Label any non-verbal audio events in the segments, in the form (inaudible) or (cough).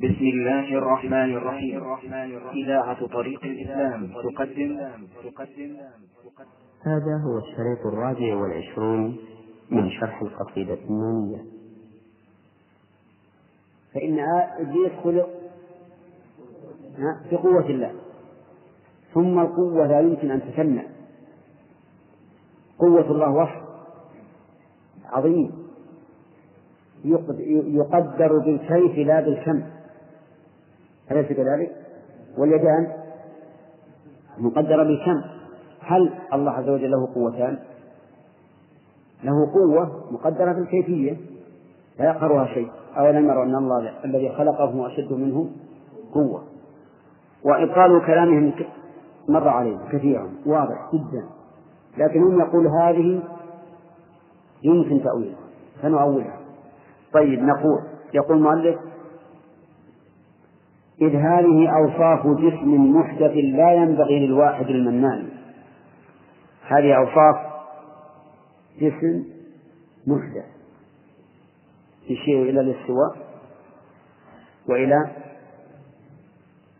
بسم الله الرحمن الرحيم. إذاعة طريق الإسلام تقدم. تقدم هذا هو الشريط الرابع والعشرون من شرح القصيدة النونية. فإن إبليس خلق بقوة الله. ثم القوة لا يمكن أن تثنى قوة الله وصف عظيم. يقدر بالكيف لا بالكم. أليس كذلك؟ واليدان مقدرة بالكم. هل الله عز وجل له قوتان؟ له قوة مقدرة بالكيفية لا يقهرها شيء. أولم يروا أن الله الذي خلقه أشد منه قوة. وإبطال كلامهم مر علينا كثيرا. واضح جدا. لكنهم يقول هذه يمكن تأويلها. فنؤولها طيب نقول. يقول المؤلف إذ هذه أوصاف جسم محدث لا ينبغي للواحد المنان. هذه أوصاف جسم محدث. يشير إلى الاستواء وإلى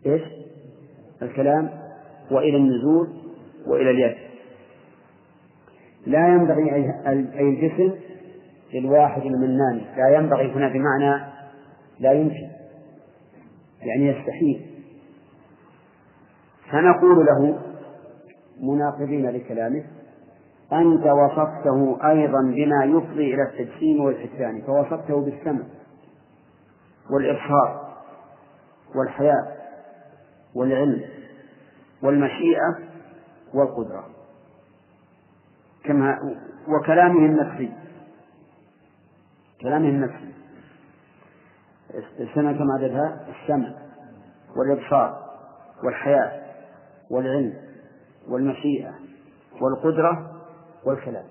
إيش؟ الكلام وإلى النزول وإلى اليد. لا ينبغي أي الجسم للواحد المنان. لا ينبغي. هنا بمعنى لا يمكن. يعني يستحيل. فنقول له مناقضين لكلامه أنت وصفته أيضا بما يفضي إلى التجسيم والحسان فوصفته بالسمع والإبصار والحياة والعلم والمشيئة والقدرة. كما وكلامه النفسي. كلامه النفسي. السمع كما عددها السمع والإبصار والحياة والعلم والمشيئة والقدرة والكلام.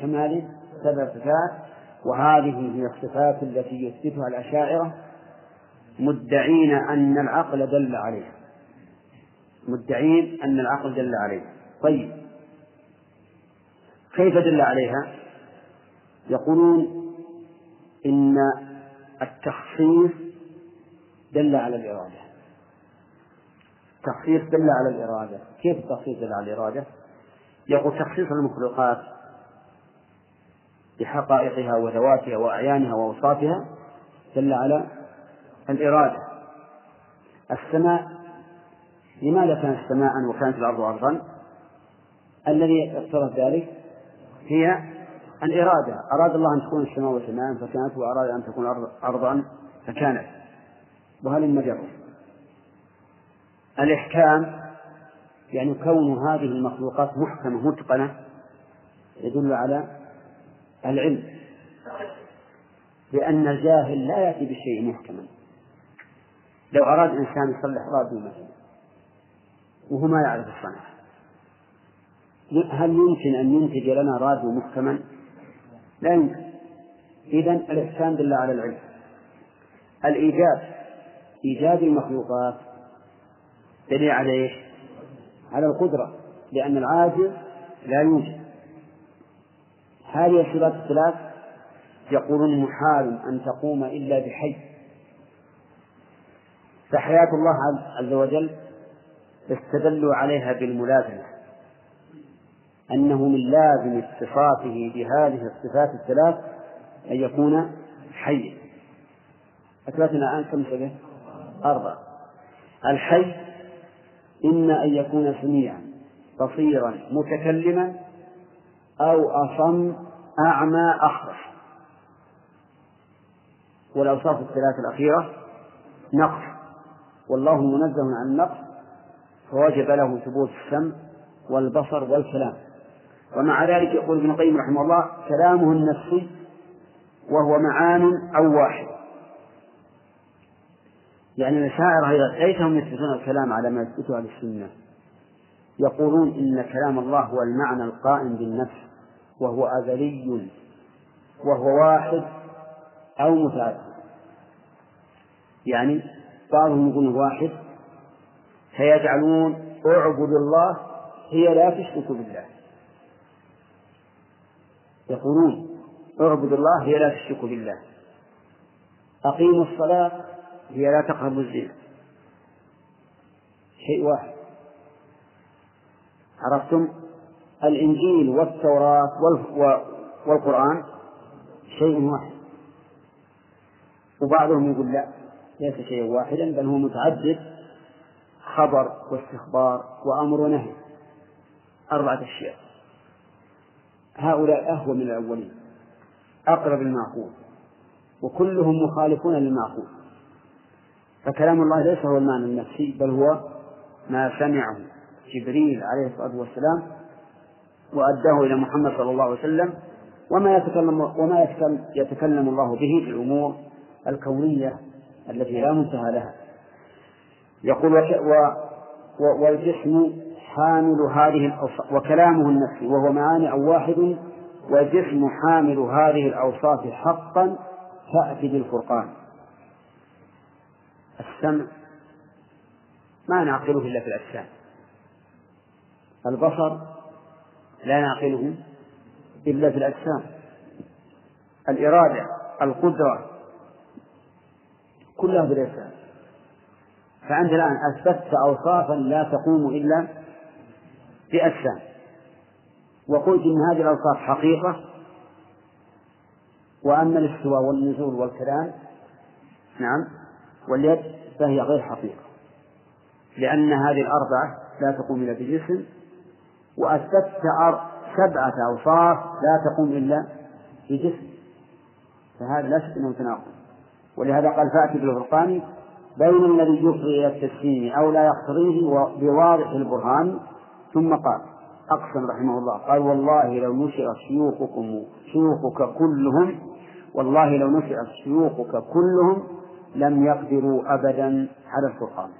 كمال سبع صفات وهذه هي الصفات التي يثبتها الأشاعرة مدعين أن العقل دل عليها. مدعين أن العقل دل عليها. طيب. كيف دل عليها؟ يقولون إن التخصيص دل على الإرادة. التخصيص دل على الإرادة. كيف التخصيص دل على الإرادة؟ يقول تخصيص المخلوقات بحقائقها وذواتها وأعيانها وأوصافها دل على الإرادة. السماء لماذا كانت سماء وكانت الأرض أرضا؟ الذي اقتضى ذلك هي الإرادة. أراد الله أن تكون السماء سماء فكانت وأراد أن تكون أرضا فكانت. وهل مجر الإحكام يعني كون هذه المخلوقات محكمة متقنة يدل على العلم. لأن الجاهل لا يأتي بشيء محكما. لو أراد إنسان يصلح راديو مثلا وهو ما يعرف الصنعة. هل يمكن أن ينتج لنا راديو محكما؟ لا يمكن. إذا الإحسان دل على العلم. الإيجاد إيجاد المخلوقات دليل على إيش؟ على القدرة لأن العاجز لا يوجد. هذه الصفات الثلاث يقولون محال أن تقوم إلا بحي. فحياة الله عز وجل استدلوا عليها بالملازمة. أنه من لازم اتصافه بهذه الصفات الثلاث أن يكون حيا أثبتنا الآن كم سنة؟ أربعة. الحي إما أن يكون سميعا بصيرا متكلما أو أصم أعمى أخرس والأوصاف الثلاث الأخيرة نقص والله منزه عن النقص فوجب له ثبوت السمع والبصر والكلام. ومع ذلك يقول ابن القيم رحمه الله كلامه النفسي وهو معان أو واحد. يعني المشاعر أيضا ليس هم يثبتون الكلام على ما يثبته أهل السنة. يقولون إن كلام الله هو المعنى القائم بالنفس وهو أزلي وهو واحد أو متعدد. يعني بعضهم يقول واحد فيجعلون أعبد الله هي لا تشرك بالله. يقولون اعبد الله هي لا تشرك بالله. أقيموا الصلاة هي لا تقربوا الزنا. شيء واحد. عرفتم؟ الإنجيل والتوراة والقرآن شيء واحد. وبعضهم يقول لا ليس شيئا واحدا بل هو متعدد. خبر واستخبار وأمر ونهي. أربعة أشياء. هؤلاء أهوى من الأولين أقرب المعقول وكلهم مخالفون للمعقول. فكلام الله ليس هو المعنى النفسي بل هو ما سمعه جبريل عليه الصلاة والسلام وأداه إلى محمد صلى الله عليه وسلم وما يتكلم وما يتكلم, يتكلم الله به في الأمور الكونية التي لا منتهى لها. يقول و والجسم حامل هذه الأوصاف وكلامه النفسي وهو معاني أو واحد والجسم حامل هذه الأوصاف حقا فأتي بالفرقان. السمع ما نعقله إلا في الأجسام. البصر لا نعقله إلا في الأجسام. الإرادة القدرة كلها في الأجسام. فأنت الآن أثبتت أوصافا لا تقوم إلا بأجسام وقلت إن هذه الأوصاف حقيقة وأما الاستواء والنزول والكلام نعم واليد فهي غير حقيقة. لأن هذه الأربعة لا تقوم إلا بجسم وأثبتت سبعة أوصاف لا تقوم إلا بجسم. فهذا لا شك أنه تناقض. ولهذا قال فأتي بالفرقان بين الذي يفضي إلى التسليم أو لا يقتضيه بواضح البرهان ثم قال أقسم رحمه الله قال والله لو نشر شيوخكم شيوخك كلهم والله لو نشر شيوخك كلهم لم يقدروا أبدا على الفرقان.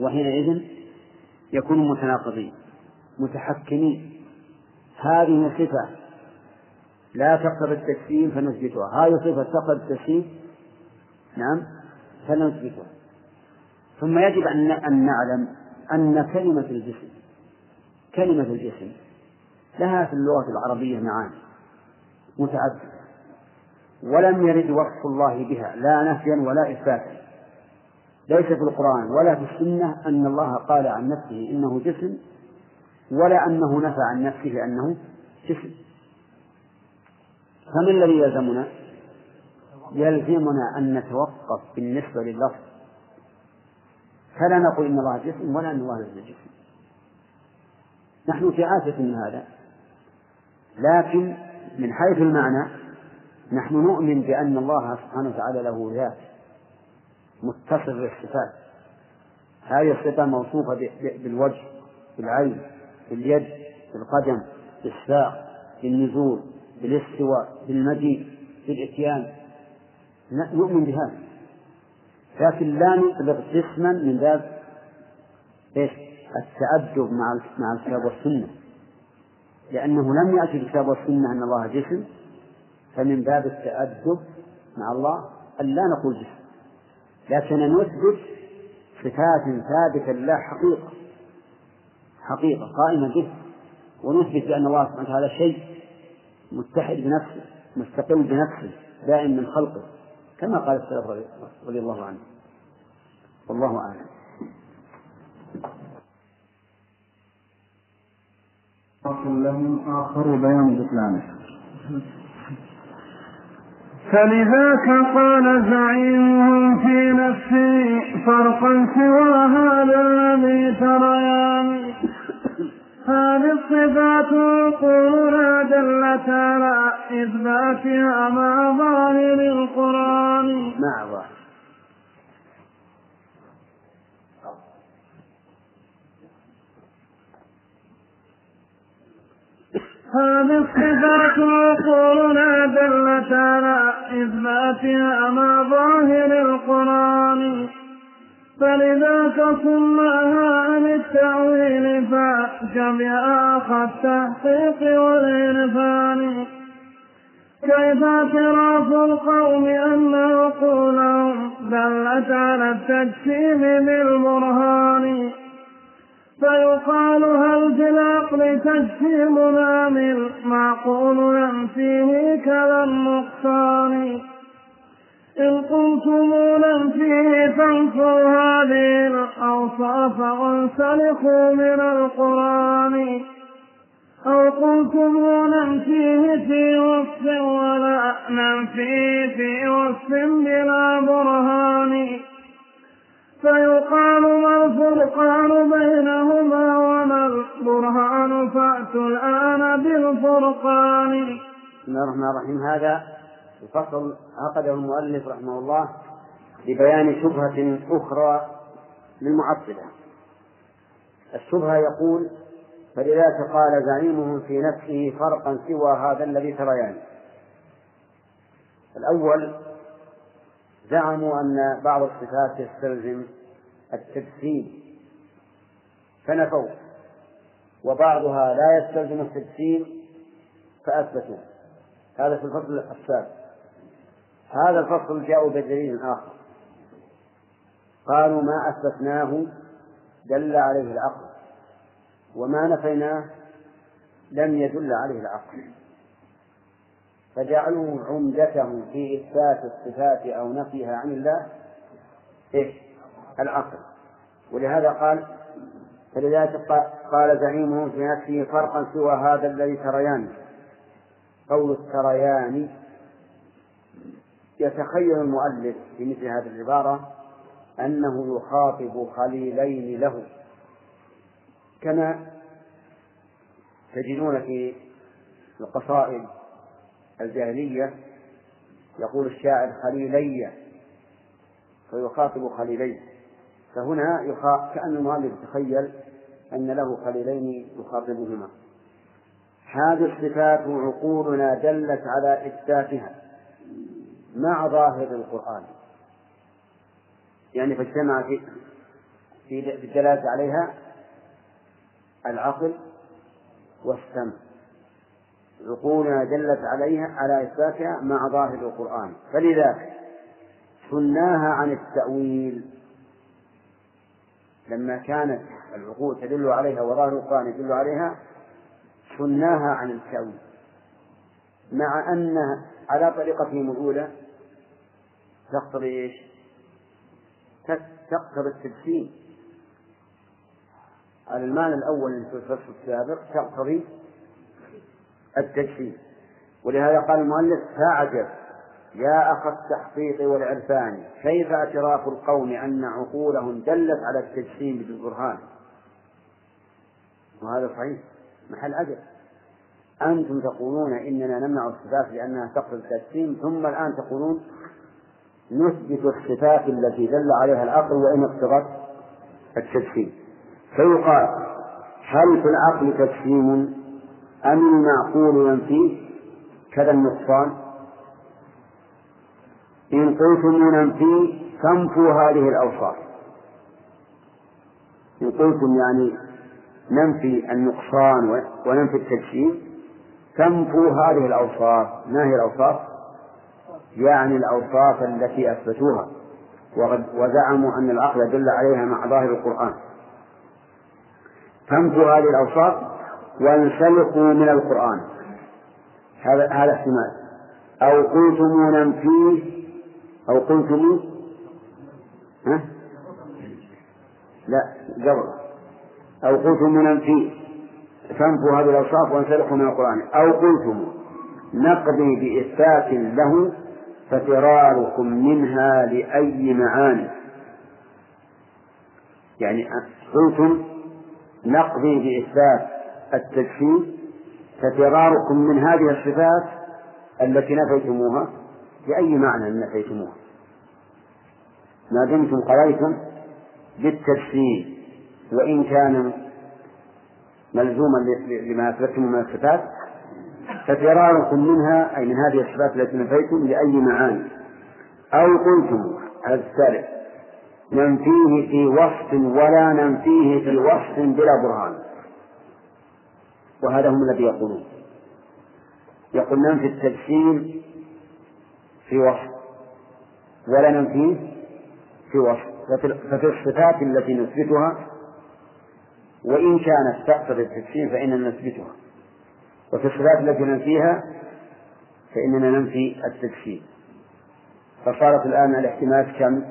وحينئذ يكونوا متناقضين متحكمين. هذه صفة لا تقتضي التجسيم فنثبتها. هذه صفة تقتضي التجسيم نعم فنثبتها. ثم يجب أن نعلم أن كلمة الجسم كلمة الجسم لها في اللغة العربية معاني متعددة ولم يرد وصف الله بها لا نفيا ولا إثباتا ليس في القرآن ولا في السنة أن الله قال عن نفسه إنه جسم ولا أنه نفى عن نفسه أنه جسم فما الذي يلزمنا؟ يلزمنا أن نتوقف بالنسبة لللفظ فلا نقول إن الله جسم ولا أن الله ليس جسم نحن في عافية من هذا. لكن من حيث المعنى نحن نؤمن بأن الله سبحانه وتعالى له ذات متصف بالصفات. هذه الصفة موصوفة بالوجه بالعين باليد بالقدم بالساق بالنزول بالاستواء بالمجيء بالإتيان. نؤمن بهذا. لكن لا نطلق جسما من باب إيش؟ التأدب مع مع الكتاب والسنة. لأنه لم يأتي الكتاب والسنة أن الله جسم فمن باب التأدب مع الله أن لا نقول جسم. لكن نثبت صفات ثابتة لله حقيقة. حقيقة قائمة به ونثبت بأن الله سبحانه وتعالى شيء متحد بنفسه مستقل بنفسه دائم من خلقه كما قال السلف رضي الله عنه. والله أعلم. فصل لهم آخر بيان بطلانه فلذاك قال زعيمهم في نفسي فرقا سوى هذا الذي تريان هذه الصفات قولنا دلت على إثباتها مع ظاهر القرآن. مع ظاهر. هذه الصفات عقولنا دلت على إثباتها مع ظاهر القرآن. فلذاك صمها عن التأويل فشبه التحقيق والعرفان. كيف اعتراف القوم أن عقولهم دلت على التجسيم بالبرهان؟ فيقال هل في العقل تجسيم عامل معقول ينفيه كذا النقصان؟ إن قلتم فيه فانفوا هذه الأوصاف وانسلخوا من القرآن. أو قلتم ننفيه في وصف ولا ننفيه في وصف بلا برهان؟ فيقال ما الفرقان بينهما وما البرهان فأتوا الآن بالفرقان. بسم الله الرحمن الرحيم. هذا الفصل عقده المؤلف رحمه الله لبيان شبهة أخرى للمعطلة. الشبهة يقول فلذلك قال زعيمهم في نفسه فرقا سوى هذا الذي تريان. الأول زعموا أن بعض الصفات تستلزم التجسيم فنفوا وبعضها لا يستلزم التجسيم فأثبتوا. هذا في الفصل السابق هذا الفصل جاءوا بدليل آخر. قالوا ما أثبتناه دل عليه العقل وما نفيناه لم يدل عليه العقل. فجعلوا عمدتهم في إثبات الصفات أو نفيها عن الله إيش؟ العقل. ولهذا قال فلذلك قال زعيمهم في نفسه فرقا سوى هذا الذي تريان. قول التريان يتخيل المؤلف في مثل هذه العبارة أنه يخاطب خليلين له. كما تجدون في القصائد الجاهلية يقول الشاعر خليلي فيخاطب خليلين فهنا يخا... كأن المؤلف يتخيل أن له خليلين يخاطبهما. هذه الصفات عقولنا دلت على إثباتها مع ظاهر القرآن. يعني فاجتمع في في الدلالة عليها العقل والسمع. عقولنا دلت عليها على إثباتها مع ظاهر القرآن. فلذا سناها عن التأويل. لما كانت العقول تدل عليها وظاهر القرآن يدل عليها سناها عن التأويل. مع أن على طريقتهم الأولى تقتضي إيش؟ تقتضي التجسيم. على الأول في الفصل السابق تقتضي التجسيم ولهذا قال المؤلف فاعجب يا أخ التحقيق والعرفان كيف اعتراف القوم أن عقولهم دلت على التجسيم بالبرهان؟ وهذا صحيح محل عجب أنتم تقولون إننا نمنع الصفات لأنها تقتضي التجسيم ثم الآن تقولون نثبت الصفات التي دل عليها العقل وإن اقتضت التجسيم. فيقال هل في العقل تجسيم أم المعقول ينفيه كذا النقصان؟ إن قلتم ينفيه فانفوا هذه الأوصاف. إن قلتم يعني ننفي النقصان وننفي التجسيم تنفوا هذه الأوصاف. ما هي الأوصاف؟ يعني الأوصاف التي أثبتوها. وزعموا أن العقل يدل عليها مع ظاهر القرآن. تنفوا هذه الأوصاف وانسلخوا من القرآن. هذا هذا احتمال. أو قلتم ننفيه أو قلتم ها؟ لا قبل. أو قلتم ننفيه فانفوا هذه الأوصاف وانسلخوا من القرآن. أو قلتم نقضي بإثبات له ففراركم منها لأي معاني. يعني قلتم نقضي بإثبات التكفير ففراركم من هذه الصفات التي نفيتموها بأي معنى نفيتموها؟ ما دمتم قضيتم بالتفسير وإن كان ملزوما لما أثبتم من الصفات ففراركم منها أي من هذه الصفات التي نفيتم لأي معاني؟ أو قلتم على الثالث ننفيه في وصف ولا ننفيه في وصف بلا برهان؟ وهذا هم الذي يقولون. يقول ننفي التجسيم في وصف ولا ننفيه في وصف. ففي الصفات التي نثبتها وإن كانت تقتضي التجسيم فإننا نثبتها. وفي الصفات التي ننفيها فإننا ننفي التجسيم فصارت الآن الاحتمالات كم؟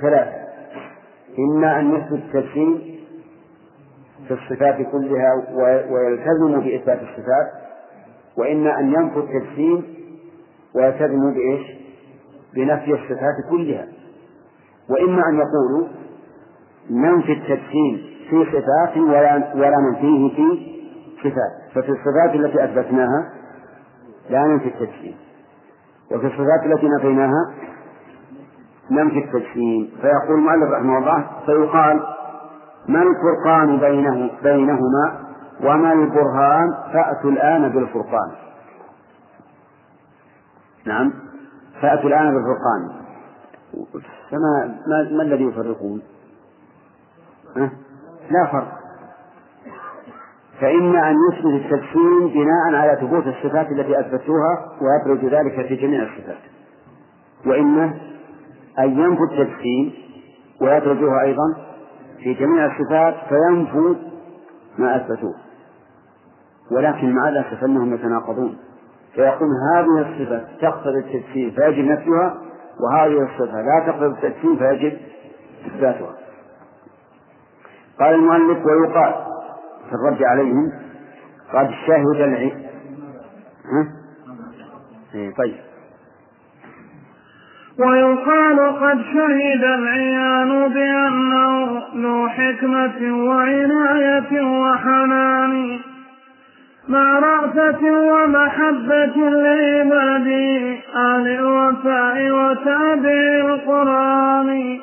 ثلاثة. إما أن يثبت التجسيم في الصفات كلها ويلتزم بإثبات الصفات وإما أن ينفي التجسيم ويلتزم بإيش؟ بنفي الصفات كلها. وإما أن يقولوا ننفي التجسيم في صفات ولا ولا ننفيه في صفات. ففي الصفات التي أثبتناها لا ننفي التجسيم. وفي الصفات التي نفيناها ننفي التجسيم. فيقول المؤلف رحمه الله فيقال ما الفرقان بينه بينهما وما البرهان؟ فأتوا الآن بالفرقان. نعم. فأتوا الآن بالفرقان. فما ما, ما الذي يفرقون؟ لا فرق. فإما أن يثبت التجسيم بناء على ثبوت الصفات التي أثبتوها ويبرز ذلك في جميع الصفات. وإما أن ينفوا التجسيم ويدرجوها أيضا في جميع الصفات فينفوا ما أثبتوه. ولكن مع الأسف أنهم يتناقضون؟ فيقول هذه الصفة تقتضي التجسيم فيجب نفيها وهذه الصفة لا تقتضي التجسيم فيجب إثباتها. قال المؤلف ويقال في الرد عليهم قد شهد العلم؟ إيه، طيب. ويقال قد شهد العيان بأنه ذو حكمة وعناية وحنان مع رأفة ومحبة لعباد آل الوفاء وتابع القرآن.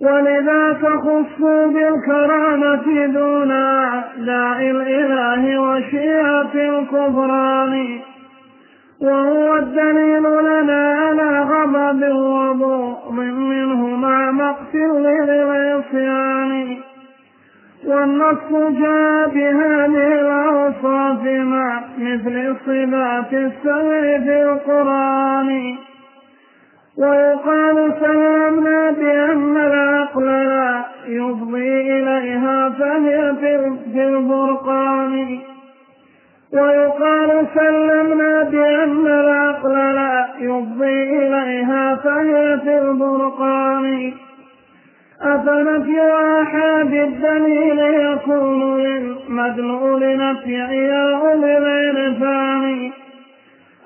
ولذاك خصوا بالكرامة دون أعداء الإله وشيعة الكفران. وهو الدليل لنا على غضب وبغض منه مع مقت للعصيان. والنص جاء بهذه الأوصاف مع مثل صفات السمع في القرآن. ويقال سلمنا بأن العقل لا يفضي إليها فهي في الفرقان ويقال سلمنا بأن العقل لا يفضي إليها فهي في البرقان. أفنفي آحاد الدليل يكون للمدلول نفيا بالعرفان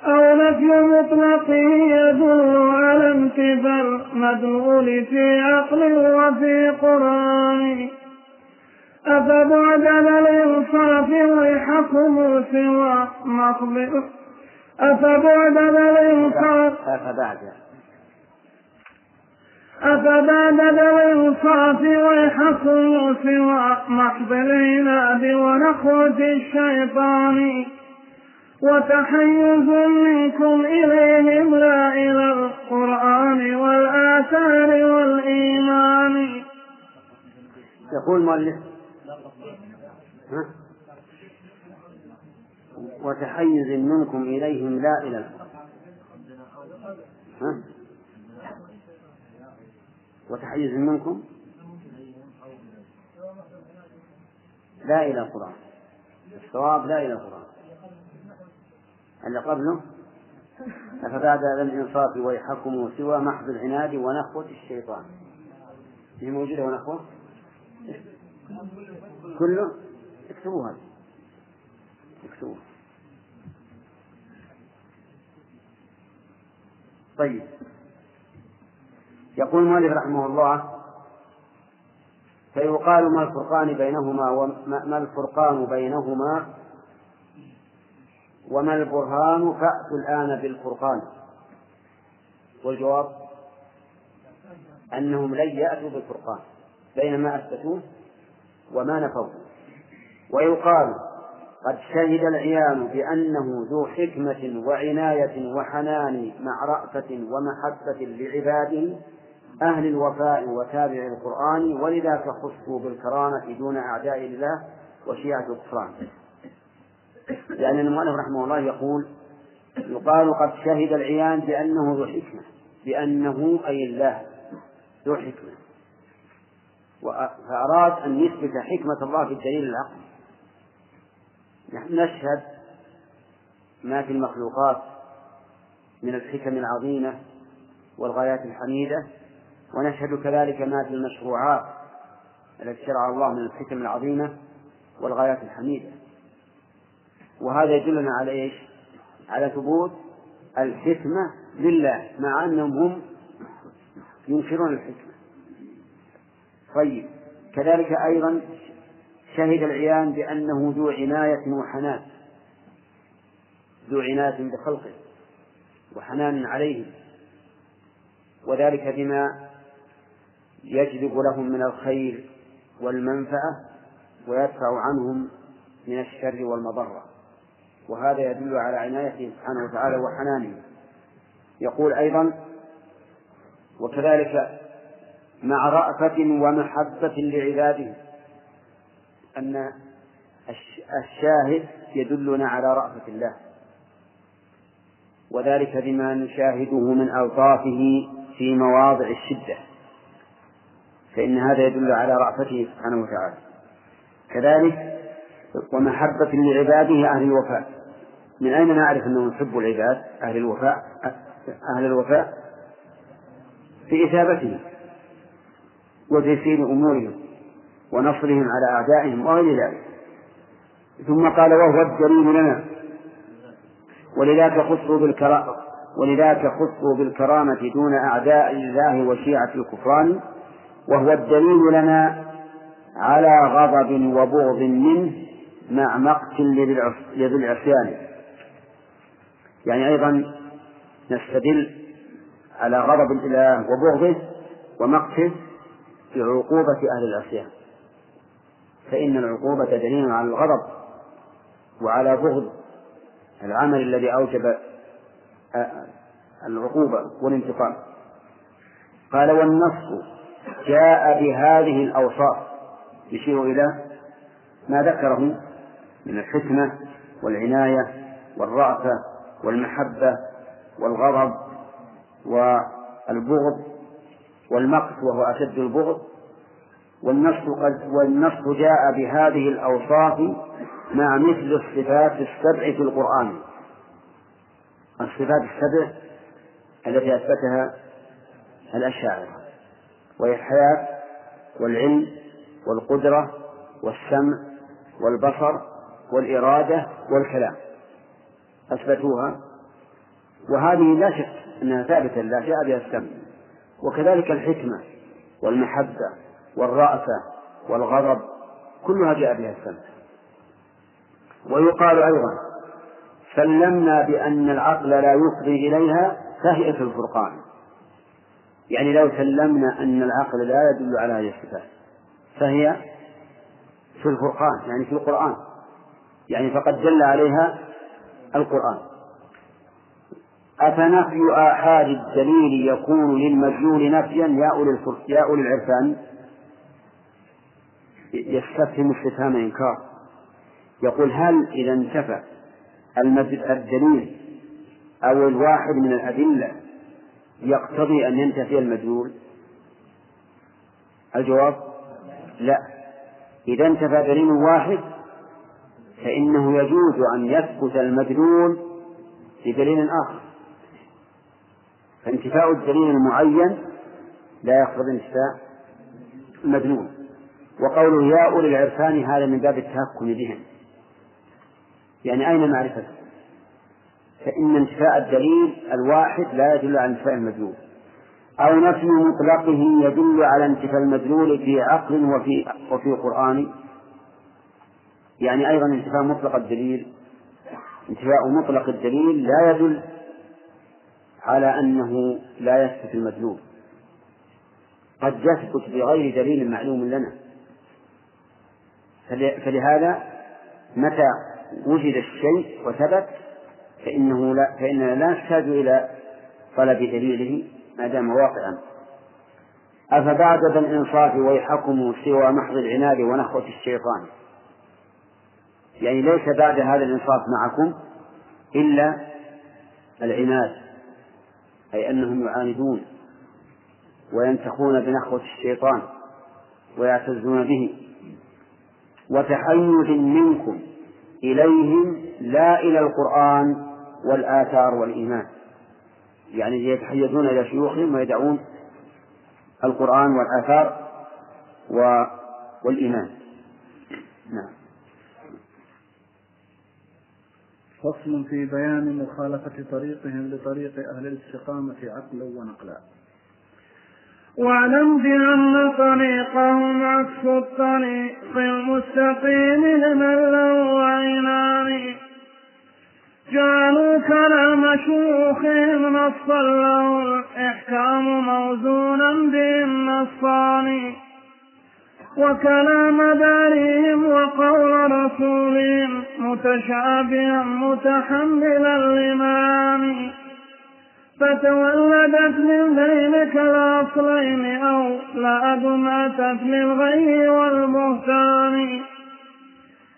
أو نفي مطلقه يدل على انتفى المدلول في عقل وفي قرآن. أفبعد الإنصاف ويحكم سوى مخبر أفبعد الإنصاف أفبعد أفبعد الإنصاف ويحكم سوى محض العناد ونخوة الشيطان. وتحيز منكم إليهم لا إلى القرآن والآثار والإيمان. يقول مؤلف وتحيز منكم إليهم لا إلى ها؟ وتحيز منكم لا إلى القرآن. الصواب لا إلى القرآن. اللي قبله أفبعد الإنصاف ويحكموا سوى محض العناد ونخوة الشيطان. هي موجودة ونخوة؟ كله؟ اكتبوها اكتبوها. طيب. يقول المؤلف رحمه الله فيقال ما الفرقان بينهما وما الفرقان بينهما وما البرهان فأتوا الآن بالفرقان. والجواب أنهم لن يأتوا بالفرقان. بين ما أثبتوه وما نفوه. ويقال قد شهد العيان بأنه ذو حكمة وعناية وحنان مع رأفة ومحبة لعباده أهل الوفاء وتابع القرآن ولذاك خصوا بالكرامة دون أعداء الله وشيعة الكفران. لأن المؤلف رحمه الله يقول يقال قد شهد العيان بأنه ذو حكمة بأنه أي الله ذو حكمة. فأراد أن يثبت حكمة الله في الدليل العقلي. نحن نشهد ما في المخلوقات من الحكم العظيمة والغايات الحميدة ونشهد كذلك ما في المشروعات التي شرع الله من الحكم العظيمة والغايات الحميدة وهذا يدلنا على إيش؟ على ثبوت الحكمة لله مع أنهم هم ينكرون الحكمة طيب كذلك أيضا شهد العيان بأنه ذو عناية وحنان. ذو عناية بخلقه وحنان عليهم وذلك بما يجلب لهم من الخير والمنفعة ويدفع عنهم من الشر والمضرة. وهذا يدل على عنايته سبحانه وتعالى وحنانه. يقول أيضا وكذلك مع رأفة ومحبة لعباده أن الشاهد يدلنا على رأفة الله. وذلك بما نشاهده من ألطافه في مواضع الشدة. فإن هذا يدل على رأفته سبحانه وتعالى. كذلك ومحبة لعباده أهل الوفاء. من أين نعرف أنه يحب العباد أهل الوفاء؟ أهل الوفاء في إثابتهم وتيسير أمورهم ونصرهم على أعدائهم وغير ذلك. ثم قال وهو الدليل لنا. ولذاك خصوا بالكرامة ولذاك خصوا بالكرامة دون أعداء الله وشيعة الكفران. وهو الدليل لنا على غضب وبغض منه مع مقت لذي العصيان يعني أيضا نستدل على غضب الإله وبغضه ومقته بعقوبة أهل العصيان. فإن العقوبة دليل على الغضب وعلى بغض العمل الذي أوجب العقوبة والانتقام. قال والنص جاء بهذه الأوصاف. يشير إلى ما ذكره من الحكمة والعناية والرأفة والمحبة والغضب والبغض والمقت وهو أشد البغض. والنص قد والنص جاء بهذه الأوصاف مع مثل الصفات السبع في القرآن. الصفات السبع التي أثبتها الأشاعرة. وهي الحياة والعلم والقدرة والسمع والبصر والإرادة والكلام. أثبتوها. وهذه لا شك أنها ثابتة لا جاء بها السمع. وكذلك الحكمة والمحبة. والرأفة والغضب كلها جاء بها السمع ويقال أيضا سلمنا بأن العقل لا يفضي إليها فهي في الفرقان. يعني لو سلمنا أن العقل لا يدل على هذه الصفات فهي في الفرقان يعني في القرآن. يعني فقد دل عليها القرآن. أفنفي آحاد الدليل يكون للمدلول نفيا؟ يا أولي العرفان. يستفهم استفهام إنكار. يقول هل إذا انتفى الدليل أو الواحد من الأدلة يقتضي أن ينتفي المدلول؟ الجواب لا. إذا انتفى دليل واحد فإنه يجوز أن يثبت المدلول بدليل آخر. فانتفاء الدليل المعين لا يقتضي انتفاء المدلول. وقوله يا أولي العرفان هذا من باب التهكم بهم. يعني أين معرفته فإن انتفاء الدليل الواحد لا يدل على انتفاء المدلول. أو نفي مطلقه يدل على انتفاء المدلول في عقل وفي وفي قرآن. يعني أيضا انتفاء مطلق الدليل. انتفاء مطلق الدليل لا يدل على أنه لا يثبت المدلول. قد يثبت بغير دليل معلوم لنا. فلهذا متى وجد الشيء وثبت فإنه لا فإننا لا نحتاج إلى طلب دليله ما دام واقعا. أفبعد ذا الإنصاف ويحكم سوى محض العناد ونخوة الشيطان؟ يعني ليس بعد هذا الإنصاف معكم إلا العناد أي أنهم يعاندون وينتخون بنخوة الشيطان ويعتزون به. وتحيز منكم إليهم لا إلى القرآن والآثار والإيمان. يعني يتحيزون إلى شيوخهم ويدعون القرآن والآثار. والإيمان. نعم. فصل في بيان مخالفة طريقهم لطريق أهل الاستقامة عقلا ونقلا. واعلم بأن طريقهم عكس الطريق المستقيم لمن له عينان. جعلوا كلام شيوخهم نصا له الإحكام موزونا به النصان وكلام دارهم وقول رسولهم متشابها متحملا لمعاني فتولدت من بينك الأصلين أو لأب أتت للغي والبهتان.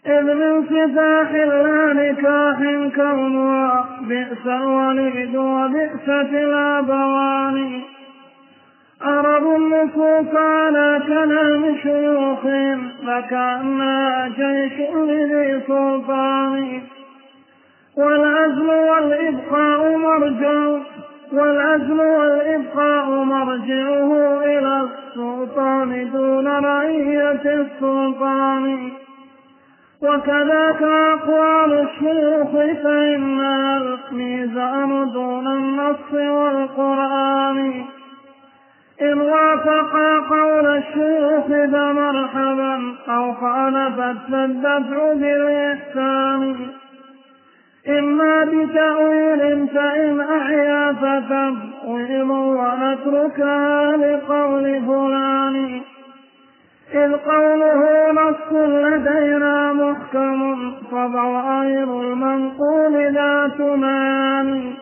إذ من سفاح لا نكاح كونها بئس الوليد وبئست الأبوان. أرب النصوص على كلام شيوخهم فكأنها جيش لذي سلطان. والعزل والإبقاء مرجع والعزل والإبقاء مرجعه إلى السلطان دون رعية السلطان. وكذاك أقوال الشيوخ فإنها الميزان دون النص والقرآن. إن وافقا قول الشيوخ فمرحبا أو خالفت فالدفع بالإحسان. إما بتأويل فإن أحيا فتفويل ونتركها لقول فلان. إذ قوله نص لدينا محكم فظواهر المنقول ذات معاني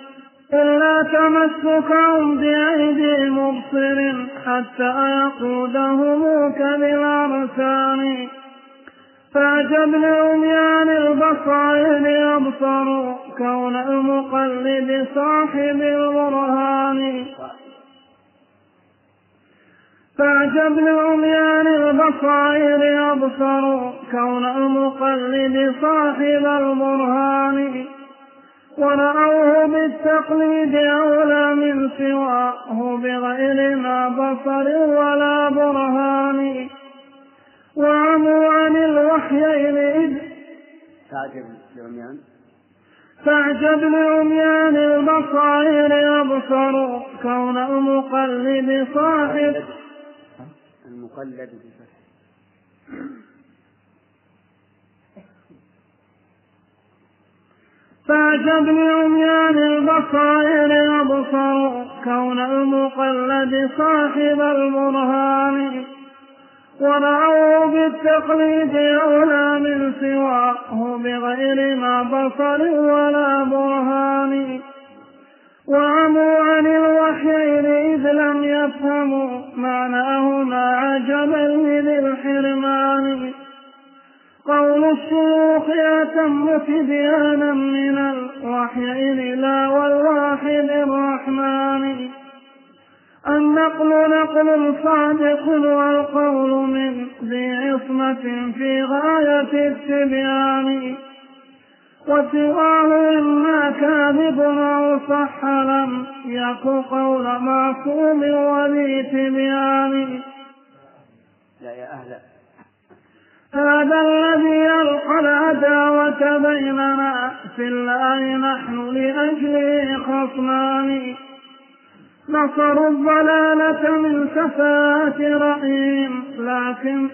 إلا تمسكهم بأيدي مبصر حتى يقودهم كبالأرسان فعجب لعميان البصائر يبصروا كون المقلد صاحب البرهان. فعجب لعميان البصائر يبصروا كون المقلد صاحب البرهان. ورأوه بالتقليد أولى من سواه بغير ما بصر ولا برهان. وعموا عن الوحيين إذ تعجب لعميان؟ فاعجب لعميان البصائر يبصروا كون المقلد صاحب. المقلد فاعجب لعميان البصائر يبصروا كون المقلد صاحب البرهان. ورأوا بالتقليد أولى من سواه بغير ما بصر ولا برهان. وعموا عن الوحيين إذ لم يفهموا معناهما عجبا لذي الحرمان. قول الشيوخ أتم تبيانا من الوحيين لا والواحد الرحمن. النقل نقل صادق والقول من ذي عصمة في غاية التبيان وسواه إما كاذب أو صح لم يك قول معصوم وذي تبيان لا يا أهل هذا الذي يلقى العداوة بيننا في الله نحن لأجله خصمان. نصروا الضلالة من سفاهة رأيهم لكن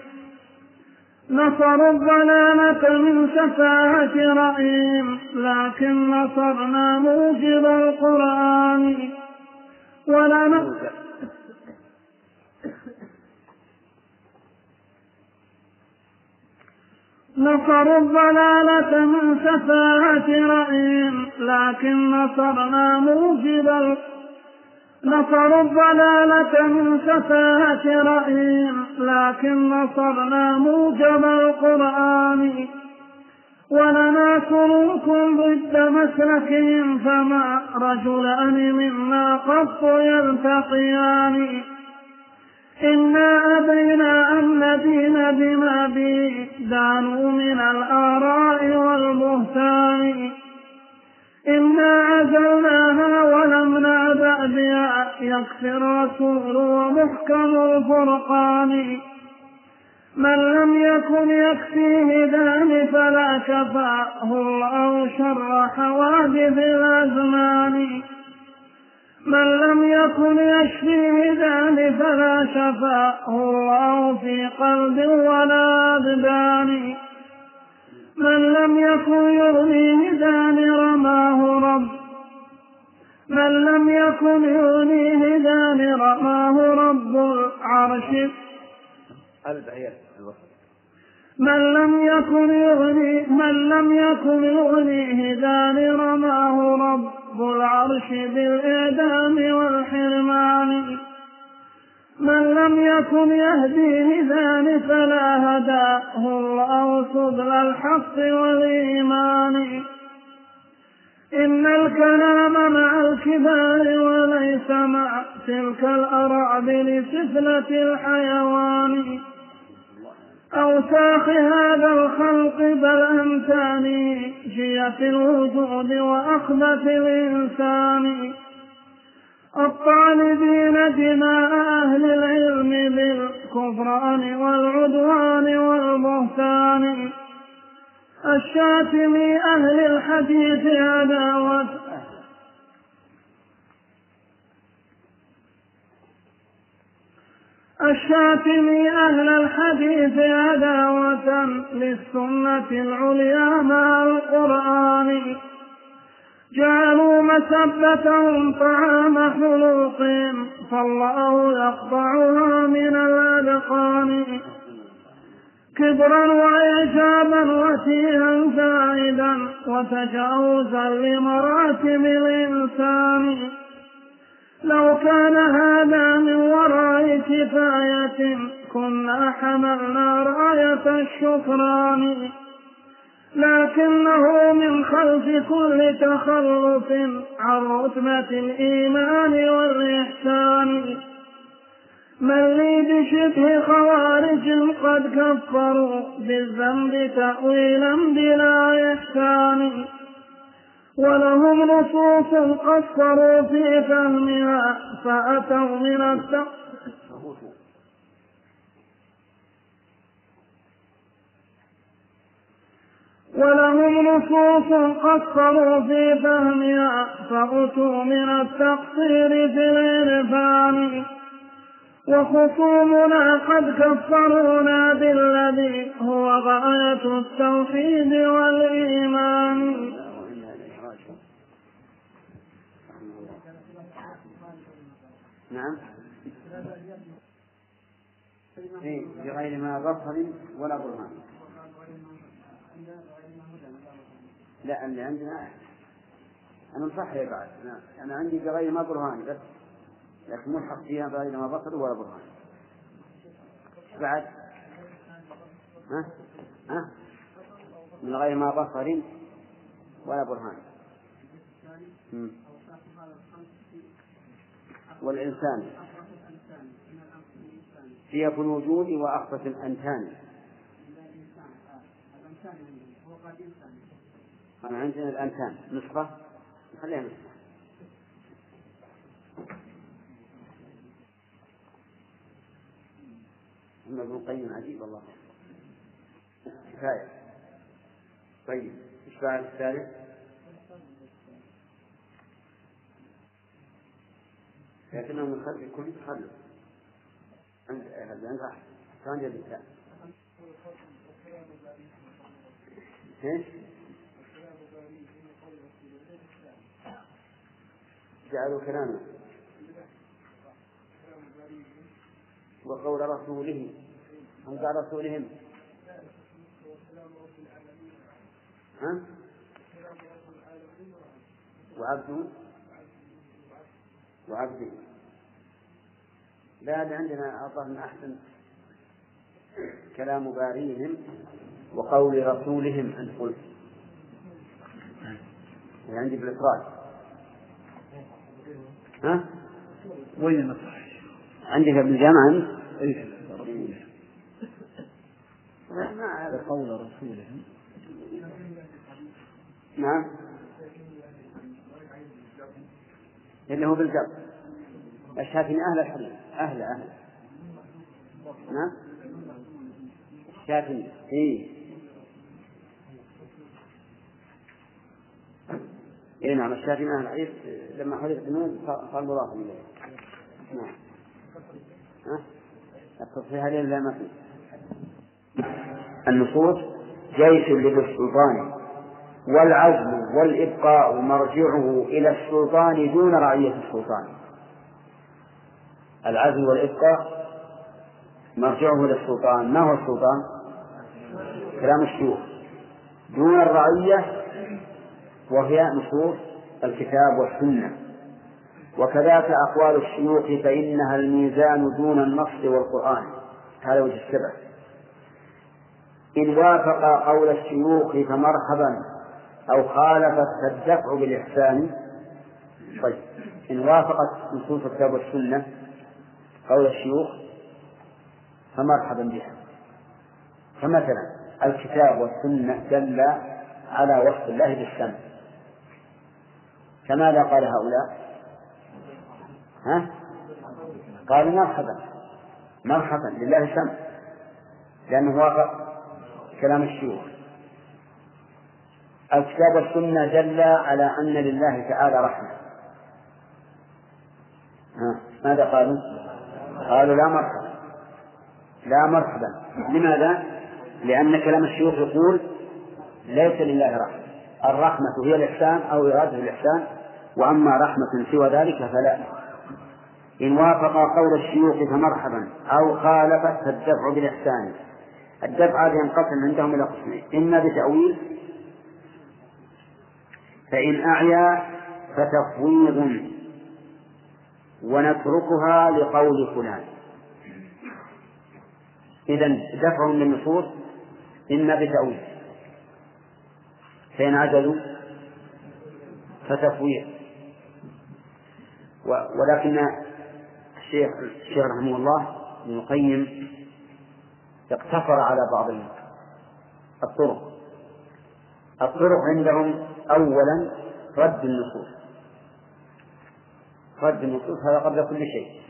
نصروا الضلالة من سفاهة رأيهم لكن نصرنا موجب القرآن. ولنا نصروا الضلالة من سفاهة رأيهم لكن نصرنا موجب القرآن نصروا الضلالة من سفاهة رأيهم لكن نصرنا موجب القرآن. ولنا سلوك ضد مسلكهم فما رجلان منا قط يلتقيان. إنا أبينا أن ندين بما به دانوا من الآراء والبهتان. إنا عزلناها ولم نأبى بها يكفي الرسول ومحكم الفرقان من لم يكن يكفيه ذان فلا كفاه الله شر حوادث الأزمان من لم يكن يشفيه ذان فلا شفاه الله في قلب ولا أبدان من لم يكن يغنيه ذان رماه رب. من لم يكن يغنيه ذان رماه رب العرش. من لم يكن يغني من لم يكن يغنيه ذان رماه رب العرش بالإعدام والحرمان. من لم يكن يهديه ذان فلا هداه الله سبل الحق والإيمان. إن الكلام مع الكبار وليس مع تلك الأرعبل سفلة الحيوان. أوساخ هذا الخلق بل أمثاني جية الوجود وأخبث الإنسان. الطالبين دماء أهل العلم بالكفران والعدوان والبهتان. الشاتم أهل الحديث عداوة الشاتم أهل الحديث عداوة للسنة العليا مع القرآن. جعلوا مسبتهم طعام خلوق فالله يقطعها من الأذقان. كبرا وإعجابا وتيها زائدا وتجاوزا لمراتب الإنسان. لو كان هذا من وراء كفاية كنا حملنا راية الشكران. لكنه من خلف كل تخلف عن رتبة الإيمان والإحسان. من لي بشبه خوارج قد كفروا بالذنب تأويلا بلا إحسان. ولهم نصوص قصروا في فهمها فأتوا من التقصير ولهم نصوص قصروا في فهمها فأتوا من التقصير في العرفان وخصومنا قد كفرونا بالذي هو غاية التوحيد والإيمان. نعم. إيه بغير ما بصر ولا برهان. لا اللي عندنا أنا مصحح بعد. نعم أنا عندي بغير ما برهان بس. لكن ملحق فيها بغير ما بصر ولا برهان. بعد. ها؟ ها؟ من غير ما بصر ولا برهان. والإنسان. في الوجود وأخفة الأنتان. أنا عندنا الأنتان نسخة؟ خليها نسخة. أما ابن القيم عجيب الله كفاية. طيب إيش بعد الثالث؟ لكنه من خلف كل تخلف عند عند أحد كان الثاني إيش؟ جعلوا كلامه وقول رسوله هم قال رسولهم. ها؟ وعبده وعبده لا عندنا أعطاهم أحسن كلام باريهم وقول رسولهم أن قلت عندي بالإفراد. ها؟ وين صحيح؟ عندك بالجامعة أنت؟ أعرف. قول رسولهم نعم. اللي هو بالجر الشافعي أهل الحديث. أهل أهل. نعم. الشافعي إيه. إيه نعم الشافعي من الحديث لما حدث النون صار مضافا إليه. نعم؟ التصحيح عليه لا ما في. النصوص جيش للسلطان والعزل والإبقاء مرجعه إلى السلطان دون رعية السلطان. العزل والإبقاء مرجعه إلى السلطان. ما هو السلطان؟ كلام الشيوخ. دون الرعية وهي نصوص الكتاب والسنة. وكذاك أقوال الشيوخ فإنها الميزان دون النص والقرآن. هذا وجه السبب. إن وافق قول الشيوخ فمرحبا أو خالفت فالدفع بالإحسان. طيب. إن وافقت نصوص الكتاب والسنة قول الشيوخ فمرحبا بها. فمثلا الكتاب والسنة دل على وصف الله بالسمع. فماذا قال هؤلاء؟ ها؟ قالوا مرحبا. مرحبا لله سمع لأنه وافق كلام الشيوخ. الكتاب والسنة دل على أن لله تعالى رحمة. ها؟ ماذا قالوا؟ قالوا لا مرحبا. لا مرحبا. لماذا؟ لأن كلام الشيوخ يقول ليس لله رحمة. الرحمة هي الإحسان أو إرادة الإحسان. وأما رحمة سوى ذلك فلا. إن وافق قول الشيوخ فمرحبا أو خالفت فالدفع بالإحسان. الدفع هذا ينقسم عندهم إلى قسمين. إما بتأويل فإن أعيا فتفويض ونتركها لقول فلان. إذا دفع للنصوص إما بتأويل. فإن عجلوا فتفويض. ولكن الشيخ الشيخ رحمه الله ابن القيم اقتصر على بعض الطرق. الطرق عندهم أولا رد النصوص. رد النصوص هذا قبل كل شيء.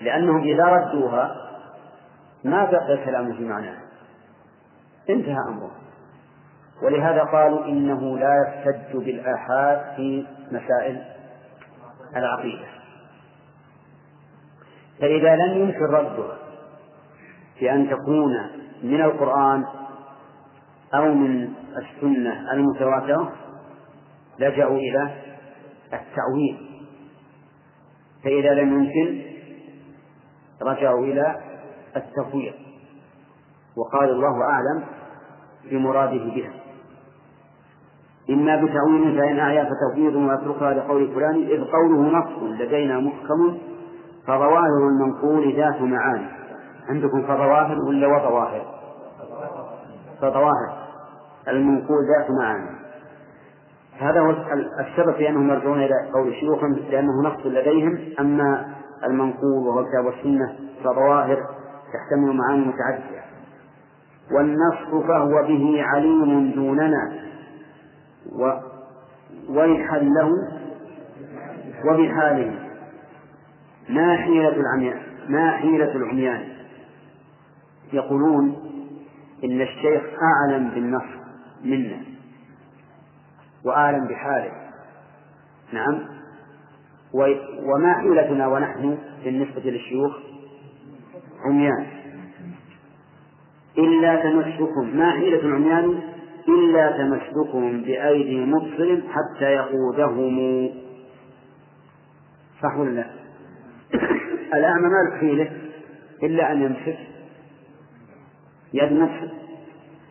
لأنهم إذا ردوها ما بقي الكلام في معناه. انتهى أمره. ولهذا قالوا إنه لا يحتج بالآحاد في مسائل العقيدة. فإذا لم يمكن ردها بأن تكون من القرآن أو من السنة المتواترة لجأوا إلى التأويل. فإذا لم يمكن رجعوا إلى التفويض. وقال الله أعلم بمراده بها. إما بتأويل فإن أعيا فتفويض ويتركها لقول فلان إذ قوله نص لدينا محكم فظواهر المنقول ذات معاني. عندكم فظواهر ولا وظواهر؟ فظواهر. المنقول ذات معاني. هذا هو السبب في أنهم يرجعون إلى قول الشيوخ لأنه نص لديهم. أما المنقول وهو الكتاب والسنة فظواهر تحتمل معاني متعددة. والنص فهو به عليم دوننا. و ويحله وبحاله. ما حيلة العميان ما حيلة العميان؟ يقولون إن الشيخ أعلم بالنص منا وأعلم بحاله. نعم. وما حيلتنا ونحن بالنسبة للشيوخ؟ عميان. إلا تمسكم ما حيلة العميان؟ إلا تمسكهم بأيدي مبصر حتى يقودهم. صح ولا لا؟ (coughs) الأعمى ما حيلة إلا أن يمسك يد نفسه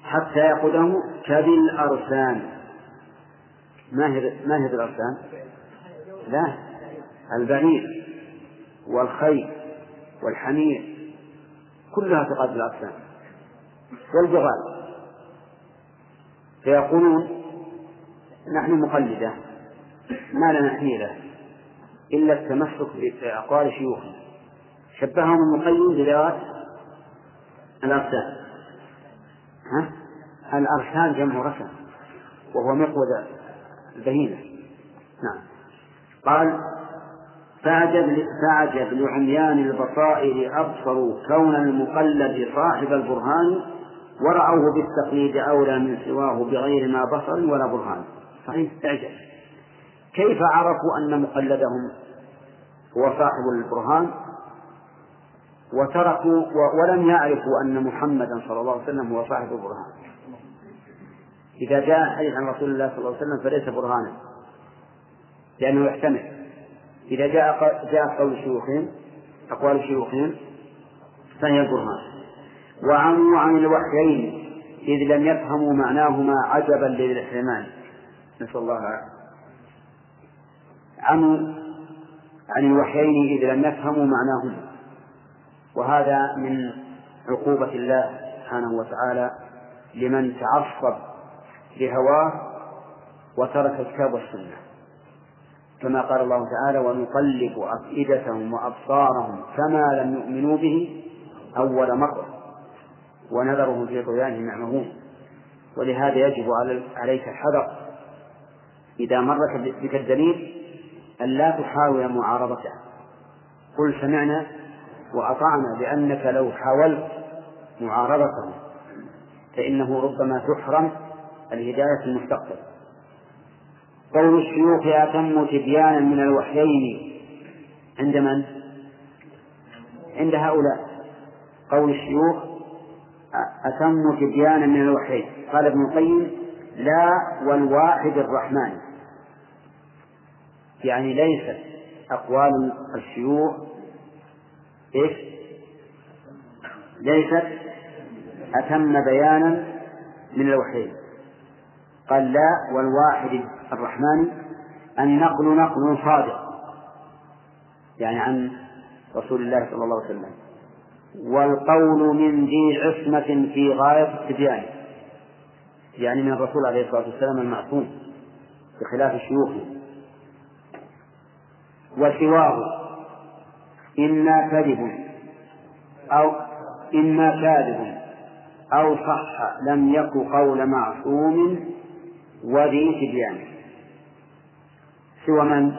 حتى يقوده كبالأرسان ما هي ما هي الأرسان؟ لا البعير والخيل والحمير كلها تقاد الأرسان والبغال فيقولون نحن مقلدة ما لنا حيلة إلا التمسك بأقوال شيوخنا. شبههم المقيم بذوات الأرسان ها؟ الأرسان جمع رسم وهو مقود البهيمة. نعم. قال فعجب فعجب لعميان البصائر أبصروا كون المقلد صاحب البرهان ورأوه بالتقليد أولى من سواه بغير ما بصر ولا برهان. صحيح؟ تعجب. كيف عرفوا أن مقلدهم هو صاحب البرهان؟ وتركوا ولم يعرفوا أن محمدا صلى الله عليه وسلم هو صاحب البرهان. إذا جاء حديث عن رسول الله صلى الله عليه وسلم فليس برهانا لأنه يحتمل. إذا جاء جاء قول شيوخهم أقوال شيوخهم فهي البرهان. وعموا عن الوحيين إذ لم يفهموا معناهما عجبا للاحتمال نسأل الله عموا عن الوحيين إذ لم يفهموا معناهما. وهذا من عقوبة الله سبحانه وتعالى لمن تعصب لهواه وترك الكتاب والسنة. كما قال الله تعالى ونقلب أفئدتهم وأبصارهم كما لم يؤمنوا به أول مرة. ونذرهم في طغيانهم يعمهون. ولهذا يجب عليك الحذر إذا مرت بك الدليل أن لا تحاول معارضته قل سمعنا وأطعنا لأنك لو حاولت معارضته فإنه ربما تحرم الهداية في المستقبل. قول الشيوخ أتم تبيانا من الوحيين عند من؟ عند هؤلاء. قول الشيوخ أتم تبيانا من الوحيين قال ابن القيم لا والواحد الرحمن. يعني ليست أقوال الشيوخ. إيش؟ ليست أتم بيانا من الوحيين قال لا والواحد الرحمن النقل نقل صادق. يعني عن رسول الله صلى الله عليه وسلم. والقول من ذي عصمة في غاية التبيان يعني من الرسول عليه الصلاة والسلام المعصوم بخلاف شيوخه. وسواه إما كذب أو إما كاذب أو صح لم يك قول معصوم وذي تبيان. سوى من؟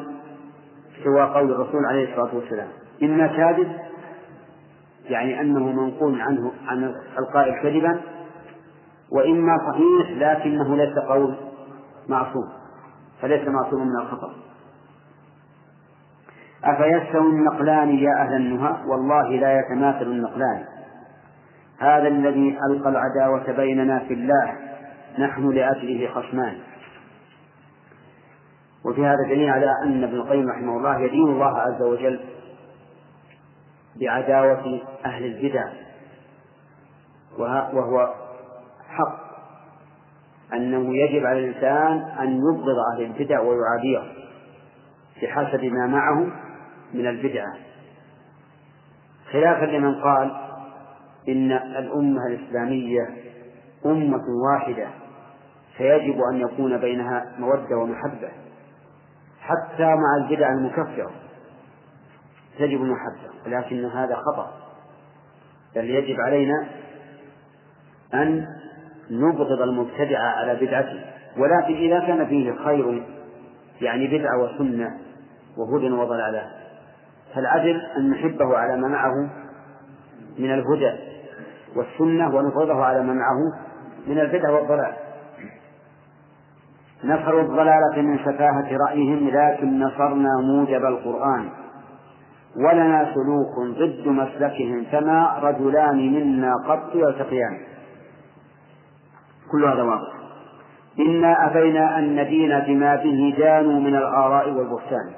سوى قول الرسول عليه الصلاة والسلام. إما كاذب يعني أنه منقول عنه عن القائل كذبا وإما صحيح لكنه ليس قول معصوم فليس معصوما من الخطأ. أفيستوي النقلان يا أهل النهى؟ والله لا يتماثل النقلان. هذا الذي ألقى العداوة بيننا في الله نحن لأجله خصمان. وفي هذا دليل على أن ابن القيم رحمه الله يدين الله عز وجل بعداوة أهل البدع. وهو حق. أنه يجب على الإنسان أن يبغض أهل البدع ويعاديهم بحسب ما معه من البدعة خلافا لمن قال إن الأمة الإسلامية أمة واحدة فيجب أن يكون بينها مودة ومحبة حتى مع البدع المكفرة. تجب المحبة ولكن هذا خطأ. بل يجب علينا أن نبغض المبتدع على بدعته ولكن إذا كان فيه خير يعني بدعة وسنة وهدى وضلالة فالعدل أن نحبه على ما معه من الهدى والسنة ونبغضه على ما معه من البدع والضلال. نصروا الضلالة من سفاهة رأيهم لكن نصرنا موجب القرآن. ولنا سلوك ضد مسلكهم فما رجلان منا قط يلتقيان. كل هذا واضح. إنا أبينا أن ندين بما به دانوا من الآراء والبهتان.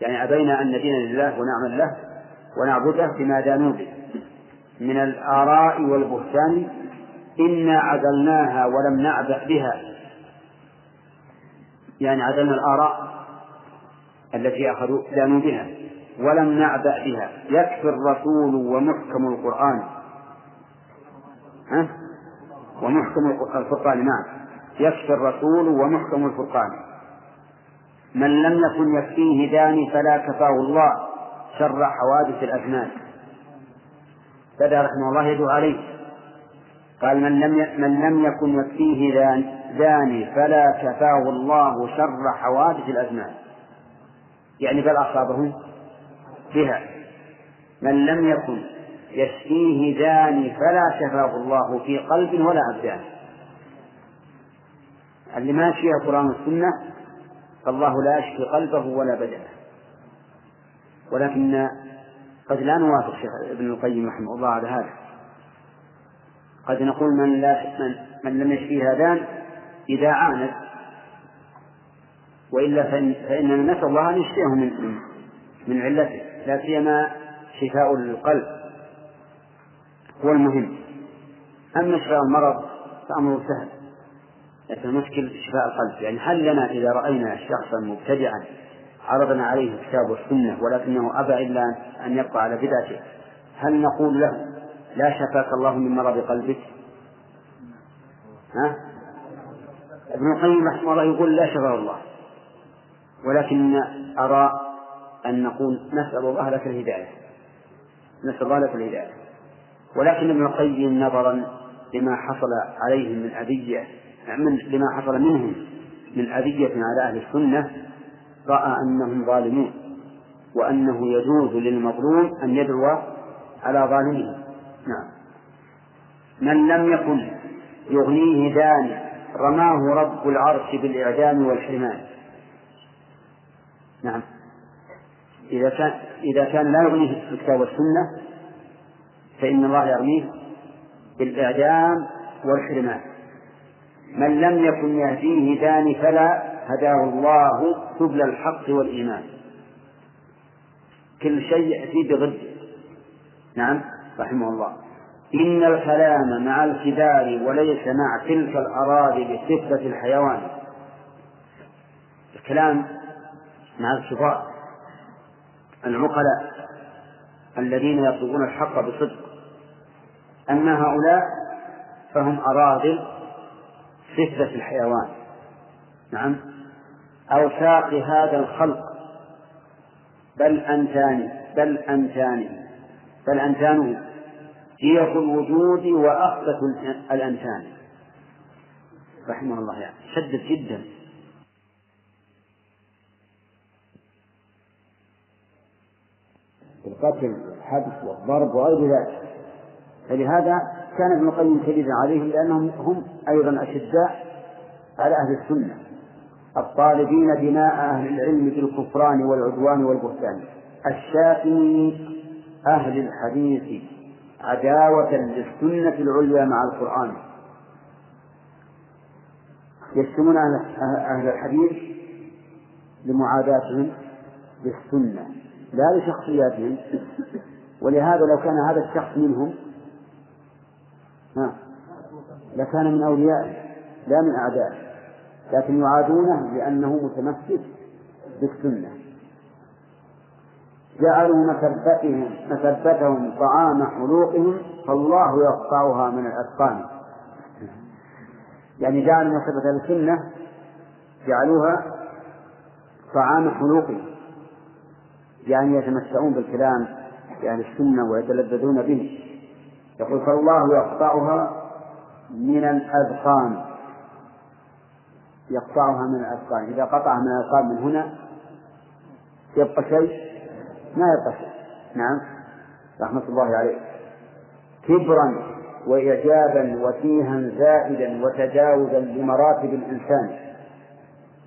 يعني أبينا أن ندين لله ونعمل له ونعبده بما دانوا به. من الآراء والبهتان إنا عدلناها ولم نعبأ بها. يعني عدلنا الآراء التي أخذوا دانوا بها ولم نعبأ بها. يكفي الرسول ومحكم القرآن. ها؟ ومحكم الفرقان نعم. يكفي الرسول ومحكم الفرقان. من لم يكن يكفيه داني فلا كفاه الله. شر حوادث الأزمان. بدأ رحمه الله يدعو عليه. قال من لم من لم يكن يكفيه داني فلا كفاه الله شر حوادث الأزمان. يعني بل أصابه بها. من لم يكن يشفيه داني فلا شفاه الله في قلب ولا أبدان. اللي ما يشفيه القرآن والسنة فالله لا يشفي قلبه ولا بدنه. ولكن قد لا نوافق شيخ ابن القيم رحمه الله على هذا. قد نقول من لا من, من لم يشفيه هذان إذا عاند وإلا فإن فإننا نسأل الله أن يشفيه من من, علته. لا سيما شفاء القلب هو المهم. أما شفاء المرض فأمره سهل. لكن المشكل شفاء القلب. يعني هل لنا إذا رأينا شخصا مبتدعا عرضنا عليه الكتاب والسنة ولكنه أبى إلا أن يبقى على بدعته هل نقول له لا شفاك الله من مرض قلبك؟ ها؟ ابن القيم رحمه الله يقول لا شفاه الله. ولكن أرى أن نقول نسأل الله لك الهداية. نسأل الله لك الهداية. ولكن ابن القيم نظرا لما حصل عليهم من أذية من لما حصل منهم من أذية على أهل السنة رأى أنهم ظالمون وأنه يجوز للمظلوم أن يدعو على ظالمه. نعم. من لم يكن يغنيه دان رماه رب العرش بالإعدام والحرمان. نعم. إذا كان إذا كان لا يغنيه الكتاب والسنة فإن الله يرميه بالإعدام والحرمان. من لم يكن يهديه دان فلا هداه الله سبل الحق والإيمان. كل شيء يأتي بضد نعم رحمه الله. إن الكلام مع الكبار وليس مع تلك الأراضي بصفة الحيوان. الكلام مع الكبار العقلاء الذين يطلبون الحق بصدق. أما هؤلاء فهم أراذل صفة الحيوان. نعم. أوساق هذا الخلق. بل أنتان بل أنتان بل أنتانه هي في الوجود وأخبث الأنتان. رحمه الله يعني. شدد جدا. القتل والحبس والضرب وغير ذلك. فلهذا كان ابن القيم شديدا عليهم لأنهم هم أيضا أشداء على أهل السنة الطالبين دماء أهل العلم بالكفران والعدوان والبهتان الشاتمين أهل الحديث عداوة للسنة العليا مع القرآن. يشتمون أهل الحديث لمعاداتهم للسنة لا لشخصياتهم ولهذا لو كان هذا الشخص منهم ها لكان من أوليائه لا من أعدائه لكن يعادونه لأنه متمسك بالسنة. جعلوا مسبتهم مسبتهم طعام حلوقهم فالله يقطعها من الأسقام يعني جعلوا مسبة السنة جعلوها طعام حلوقهم. يعني يتمتعون بالكلام يعني السنة ويتلذذون به. يقول فالله يقطعها من الأذقان. يقطعها من الأذقان. إذا قطع من الأذقان من هنا يبقى شيء ما يبقى شيء. نعم. رحمة الله عليه. كبرا وإعجابا وتيها زائدا وتجاوزا لمراتب الإنسان.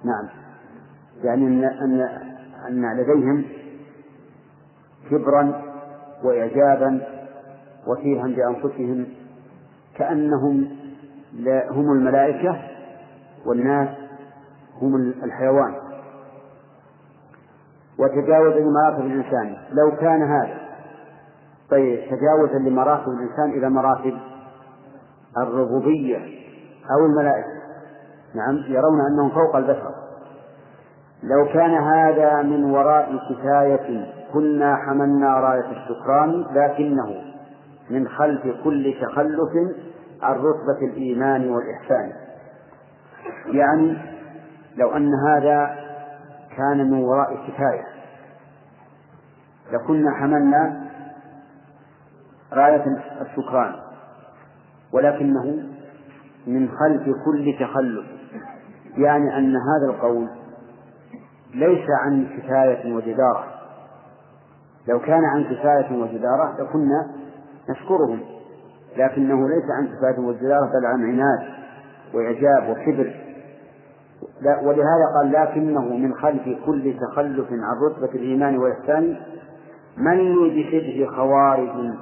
نعم. يعني أن أن لديهم كبرا وإعجابا وتيها بأنفسهم كأنهم هم الملائكة والناس هم الحيوان. وتجاوز لمراتب الإنسان. لو كان هذا طيب تجاوزا لمراتب الإنسان إلى مراتب الربوبية أو الملائكة. نعم يرون أنهم فوق البشر. لو كان هذا من وراء كفاية كنا حملنا راية الشكران لكنه من خلف كل تخلف عن رتبة الإيمان والإحسان. يعني لو أن هذا كان من وراء كفاية لكنا حملنا راية الشكران ولكنه من خلف كل تخلف. يعني أن هذا القول ليس عن كفاية وجدارة. لو كان عن كفاية وجدارة لكنا نشكرهم لكنه ليس عن كفاية وجدارة بل عن عناد وإعجاب وكبر ولهذا قال لكنه من خلف كل تخلف عن رتبة الإيمان والإحسان من بشبه خوارج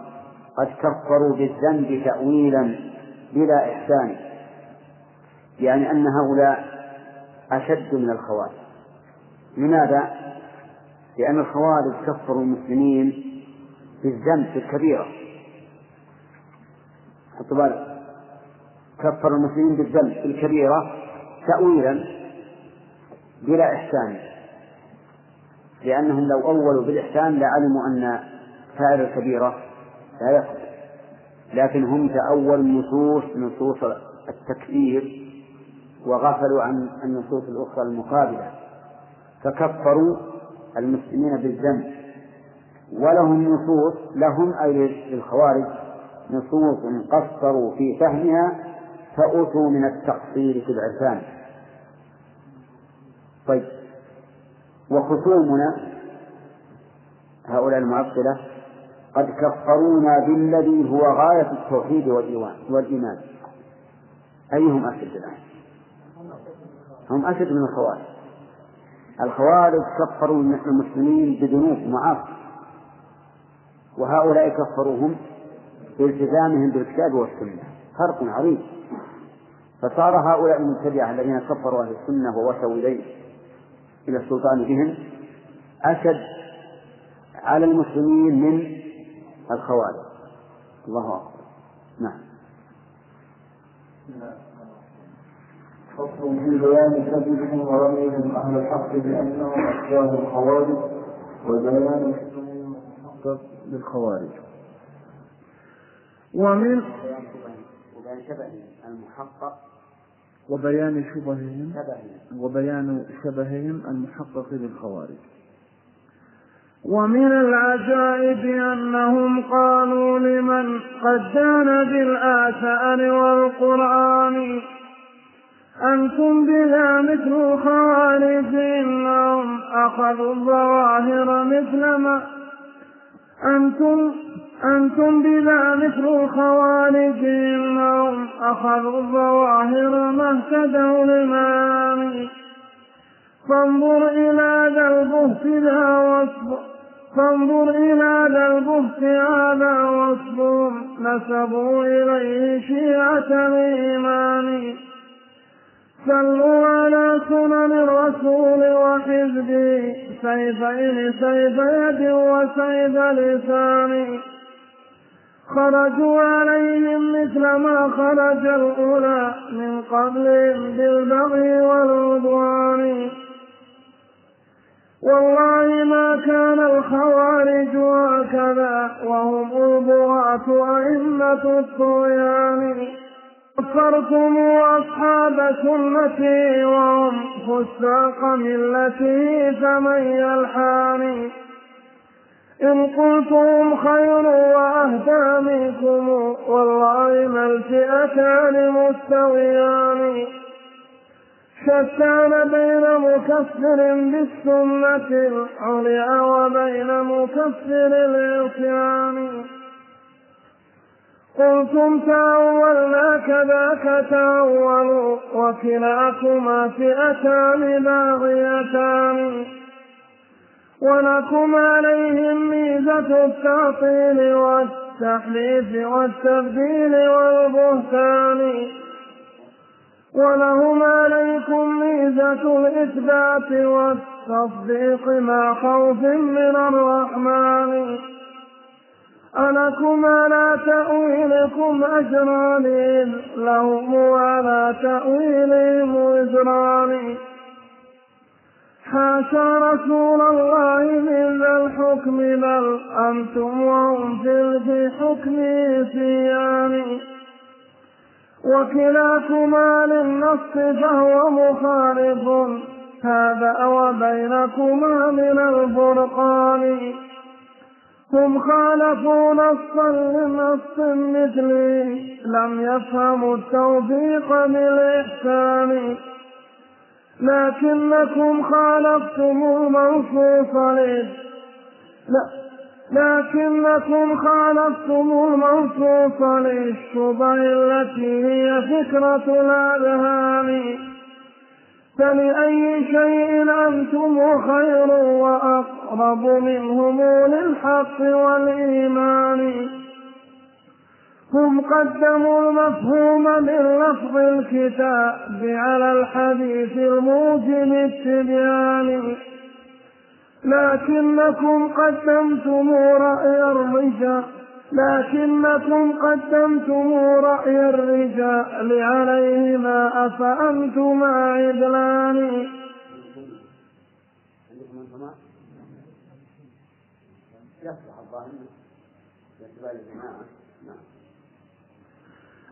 قد كفروا بالذنب تأويلا بلا إحسان يعني أن هؤلاء أشد من الخوارج لماذا؟ لأن الخوارج كفروا المسلمين بالذنب في الكبيرة حطوا بالك. كفروا المسلمين بالذنب في الكبيرة تأويلا بلا إحسان. لأنهم لو أولوا بالإحسان لعلموا أن فاعل الكبيرة لا يقبل لكن هم تأولوا النصوص نصوص التكفير وغفلوا عن النصوص الأخرى المقابلة. فكفروا المسلمين بالذنب. ولهم نصوص لهم أي للخوارج نصوص قصروا في فهمها فأتوا من التقصير في العرفان. طيب. وخصومنا هؤلاء المعطلة قد كفرونا بالذي هو غاية التوحيد والإيمان. أيهم أشد الآن؟ هم أشد من الخوارج. الخوارج كفروا المسلمين بذنوب معاصي وهؤلاء كفروهم بالتزامهم بالكتاب والسنة. فرق عظيم. فصار هؤلاء المبتدعة الذين كفروا أهل السنة ووسوا إليه إلى السلطان بهم أشد على المسلمين من الخوارج. الله أكبر. نعم. فصل في بيان كذبهم ورميهم أهل الحق بأنهم أشباه الخوارج وبيان شبههم المحقق للخوارج. ومن وبيان شبههم المحقق وبيان شبههم شبههم. وبيان شبههم المحقق للخوارج. ومن العجائب أنهم قالوا لمن قد دان بالآثار والقرآن أنتم بها مثل الخوارج إنهم أخذوا الظواهر مثل ما أنتم أنتم بذا مثل الخوارج إنهم أخذوا الظواهر ما اهتدوا لمعان فانظر إلى ذا البهت ذا وصف فانظر إلى ذا البهت هذا وصفهم نسبوا إليه شيعة الإيمان. سلوا على سنن الرسول وحزبه سيفين سيف يد وسيف لسان. خرجوا عليهم مثل ما خرج الأولى من قبلهم بالبغي والعدوان. والله ما كان الخوارج هكذا وهم البغاة أئمة الطغيان. كفرتم أصحاب سنتي وهم فساق ملته فمن يلحاني. إن قلتم خير وأهدى منكم والله ما الفئتان مستويان. شتان بين مكفر بالسنة العليا وبين مكفر العصيان. قلتم تأولنا كذاك تأولوا وكلاكما فئتان باغيتان ولكم عليهم ميزة التعطيل والتحليف والتبديل والبهتان ولهم عليكم ميزة الإثبات والتصديق مع خوف من الرحمن ألكم على تأويلكم أجران لهم على تأويلهم وزران حاشا رسول الله من ذا الحكم بل أنتم وهم في حكم سيان وكلاكما للنص فهو مخالف هذا وبينكما من الفرقان هم خالفوا نصا لنص مثلي. لم يفهموا التوفيق بالإحسان. لكنكم خالفتم المنصوص لكنكم خالفتم المنصوص للشبه التي هي فكرة الأذهان. فلأي شيء أنتم خير وأقرب منهم للحق والإيمان؟ هم قدموا المفهوم من لفظ الكتاب على الحديث الموجب التبيان. لكنكم قدمتم رأي الرجال. لكنكم قدمتم رأي الرجال عليهما أفأنتما عدلان؟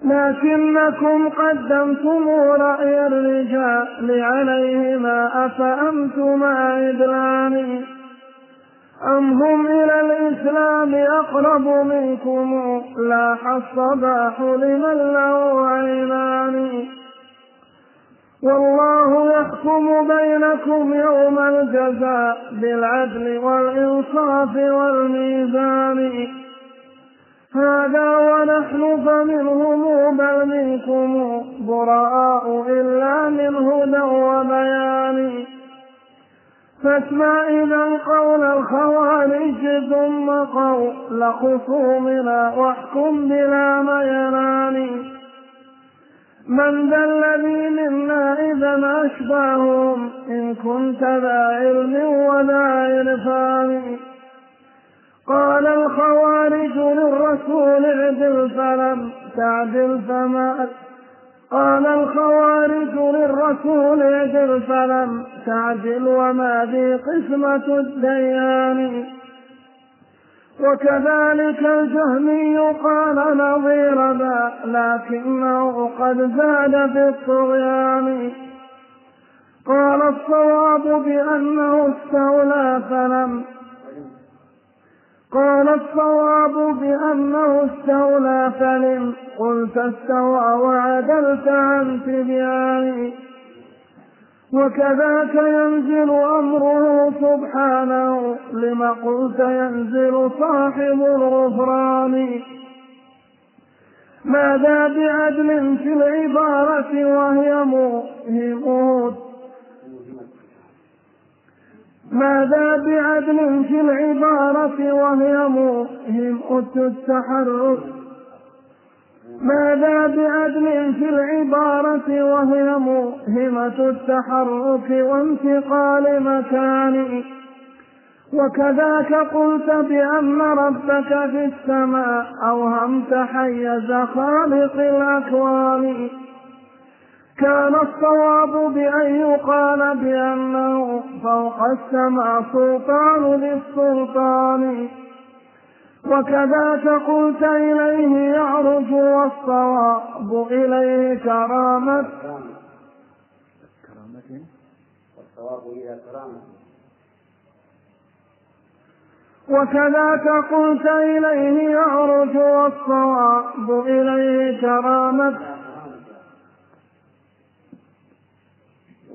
لكنكم قدمتم رأي الرجال عليهما أفأنتما عدلان؟ أم هم إلى الإسلام أقرب منكم؟ لاح الصباح لمن له عينان. والله يحكم بينكم يوم الجزاء بالعدل والإنصاف والميزان. هذا ونحن فمنهم بل منكم براء إلا من هدى وبيان. فاسمع إذا قول الخوارج ثم قول خصومنا واحكم بلا ميلان. من ذا الذي منا إذا أشبههم إن كنت ذا علم وذا عرفان. قال الخوارج للرسول اعدل فلم تعدل فما قال الخوارج للرسول اعدل فلم تعدل وما ذي قسمة الديان. وكذلك الجهمي قال نظير ذا لكنه قد زاد في الطغيان. قال الصواب بأنه استولى فلم قال الصواب بأنه استولى فلم قلت استوى وعدلت عن تبيان وكذاك ينزل أمره سبحانه لما قلت ينزل صاحب الغفران. ماذا بعدل في العبارة وهي موهمه ماذا بعدل في العبارة وهي موهمة التحرك؟ ماذا بعدل في العبارة وهي موهمة التحرك وانتقال مكان؟ وكذاك قلت بأن ربك في السماء أوهمت حيز خالق الأكوان. كان الصواب بأن يقال بأنه فوق السماء سلطان للسلطان. وكذاك قلت إليه يعرج والصواب إليه كرامة كرامة. والصواب إلى كرامة. وكذاك قلت إليه يعرج والصواب إليه كرامة.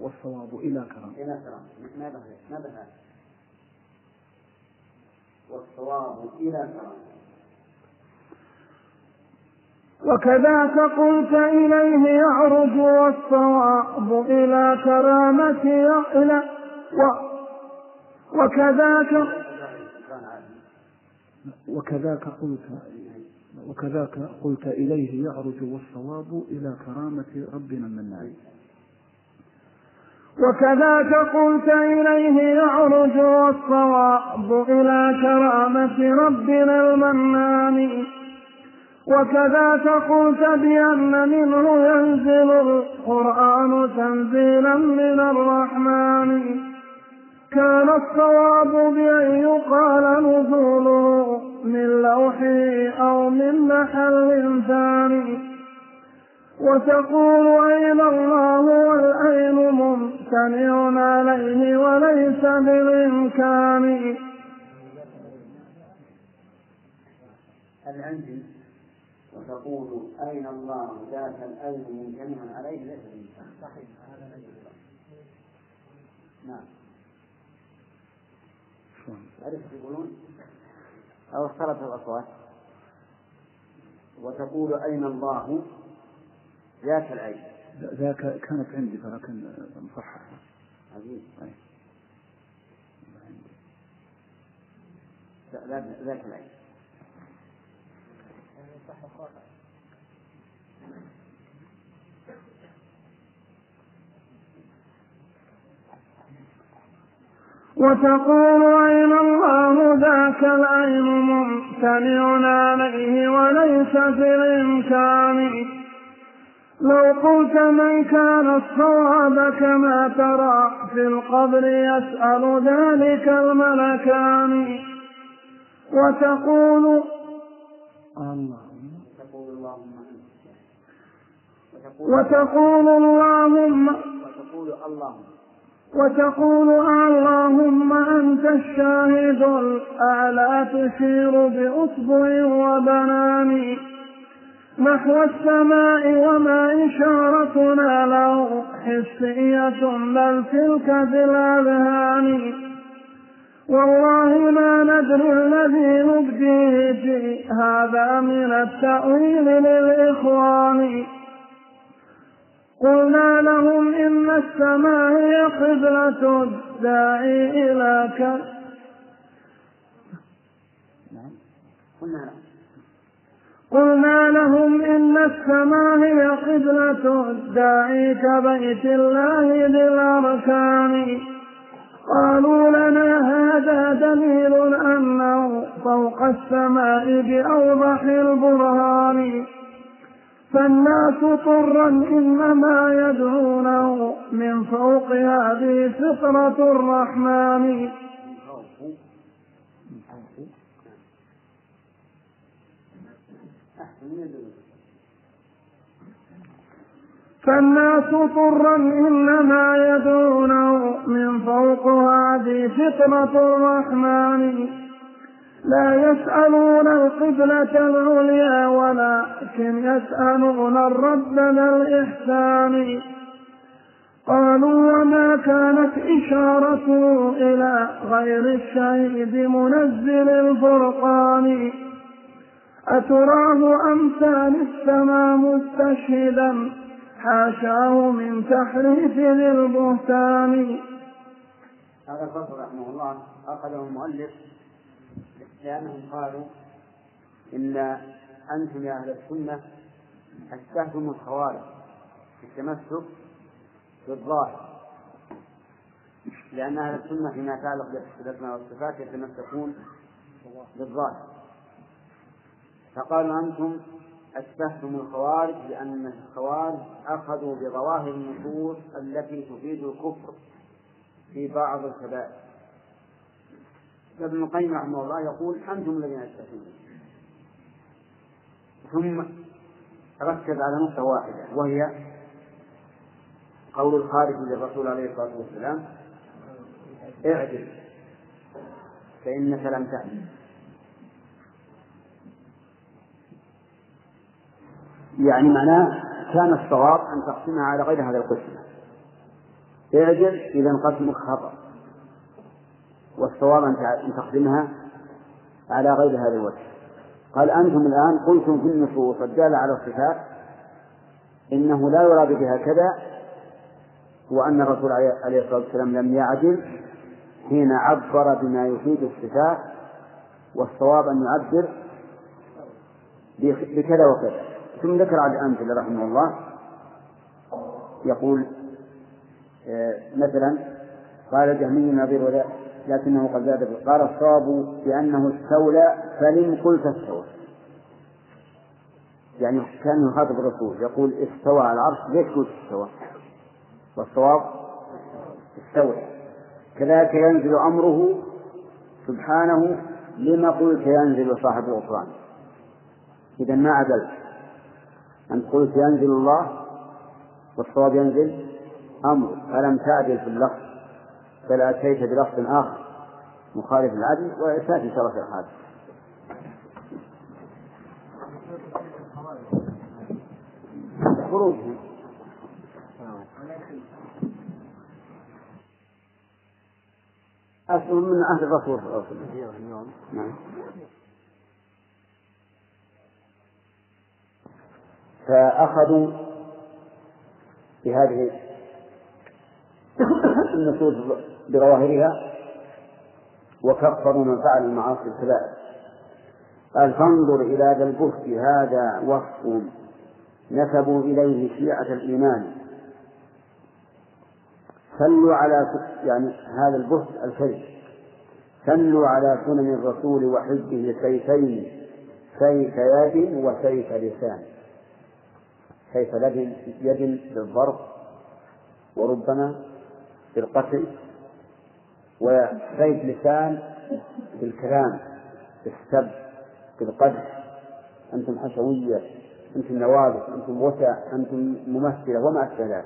والصواب إلى كرامة إلى كرامة ما بها؟ ما بها؟ والصواب إلى كرامة وكذاك قلت إليه يعرج والصواب إلى كرامة إلى و وكذاك وكذاك قلت وكذاك قلت إليه يعرج والصواب إلى كرامة ربنا المنان وكذاك قلت إليه يعرج والصواب إلى كرامة ربنا المنان. وكذاك قلت بأن منه ينزل القرآن تنزيلا من الرحمن. كان الصواب بأن يقال نزوله من لوحه أو من محل ثاني. وتقول أين الله والأين ممتنع عليه وليس بالإمكان. العندي وتقول أين الله ذات الأين ممتنع عليه ليس بالإمكان. صحيح. هذا نعم؟ عرفت يقولون؟ أو اختلط الأصوات. وتقول أين الله ذاك العين ذاك كانت عندي فلكن مصححة. ذاك ذاك العين وتقول أين الله ذاك العين ممتنع عليه وليس في الإمكان. لو قلت من كان الصواب كما ترى في القبر يسأل ذلك الملكان. وتقول وتقول اللهم وتقول اللهم وتقول اللهم أنت الشاهد الأعلى تشير بأصبع وبنان. نحو السماء وما إشارتنا له. حسية بل تلك في الأذهان والله ما ندري الذي نبديه في هذا من التأويل للإخوان. قلنا لهم إن السماء هي قبلة الداعي إلى ك نعم. قلنا نعم قلنا لهم إن السماء هي قبلة الداعي كبيت الله للأركان قالوا لنا هذا دليل أنه فوق السماء بأوضح البرهان. فالناس طرا إنما يدعونه من فوق هذه فطرة الرحمن أحسن من الدنيا فالناس طرا إنما يدعونه من فوق هذه فطرة الرحمن. لا يسألون القبلة العليا ولكن يسألون الرب ذا الإحسان. قالوا وما كانت إشارته إلى غير الشهيد منزل الفرقان. أتراه أمثال السماء مستشهدا حاشاه من تحريف للبهتان. هذا الفصل رحمه الله أخذه المؤلف لأنهم قالوا إن أنتم يا أهل السنة أشبهتم الخوارج في التمسك بالظاهر لأن أهل السنة فيما يتعلق بالأسماء والصفات يتمسكون بالظاهر. فقالوا أنتم أشبهتم الخوارج لأن الخوارج أخذوا بظواهر النصوص التي تفيد الكفر في بعض الكبائر. فابن القيم رحمه الله يقول أنتم الذين أشبهتم ثم ركز على نقطة واحدة وهي قول الخارج للرسول عليه الصلاة والسلام اعدل فإنك لم تعدل. يعني معناه كان الصواب أن تقسمها على غير هذا القسم. اعجل إذا قسمك خطأ. والصواب أن تقسمها على غير هذا الوجه. قال أنتم الآن قلتم في النصوص الدالة على الصفات إنه لا يراد بها كذا وأن الرسول عليه الصلاة والسلام لم يعدل حين عبر بما يفيد الصفات والصواب أن يعبر بكذا وكذا. ثم ذكر على الأمثلة رحمه الله. يقول مثلا قال الجهمي النظير لكنه قد زاد قال الصواب بأنه استولى فلم قلت استوى يعني كان يخاطب الرسول يقول استوى على العرش ليش قلت استوى؟ والصواب استوى كذلك ينزل أمره سبحانه لما قلت ينزل صاحب الغفران. إذا ما عدلت أنت قلت ينزل الله؟ والصواب ينزل؟ أمر فلم تعدل في اللفظ؟ بل أتيت بلفظ آخر مخالف العدل الله في الحادث خروجهم من عهد الرسول صلى الله عليه وسلم. نعم. فأخذوا بهذه النصوص بظواهرها وكفروا من فعل المعاصي الكبائر. فانظر إلى ذا البهت هذا وصف نسبوا إليه شيعة الإيمان. صلوا على يعني هذا البهت الكذب صلوا على سنن الرسول وحزبه سيفين سيف يد وسيف لسان. سيف يد يد بالضرب وربما بالقتل وسيف لسان بالكلام بالسب بالقدح. أنتم حشوية أنتم نوابغ أنتم وسع أنتم ممثلة وما أشبه ذلك.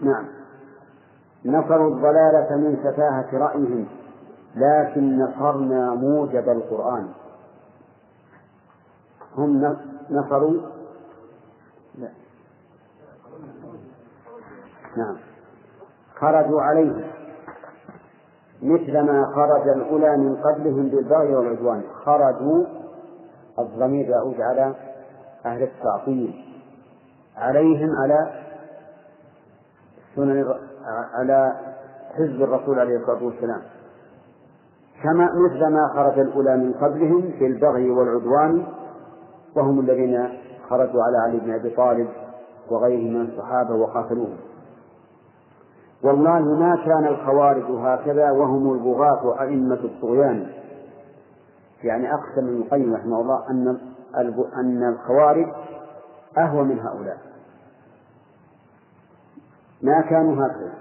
نعم. نصروا الضلالة من سفاهة رأيهم لكن نصرنا موجب القرآن. هم نصروا نعم. خرجوا عليه. مثل ما خرج الأولى من قبلهم بالبغي والعدوان. خرجوا. الضمير يعود على أهل التعطيل. عليهم على سنن على حزب الرسول عليه الصلاة والسلام. كما مثل ما خرج الأولى من قبلهم بالبغي والعدوان وهم الذين خرجوا على علي بن أبي طالب وغيره من الصحابة وقاتلوهم. والله ما كان الخوارج هكذا وهم البغاة أئمة الطغيان. يعني أقسم ابن القيم رحمه الله أن أن الخوارج أهوى من هؤلاء. ما كانوا هكذا.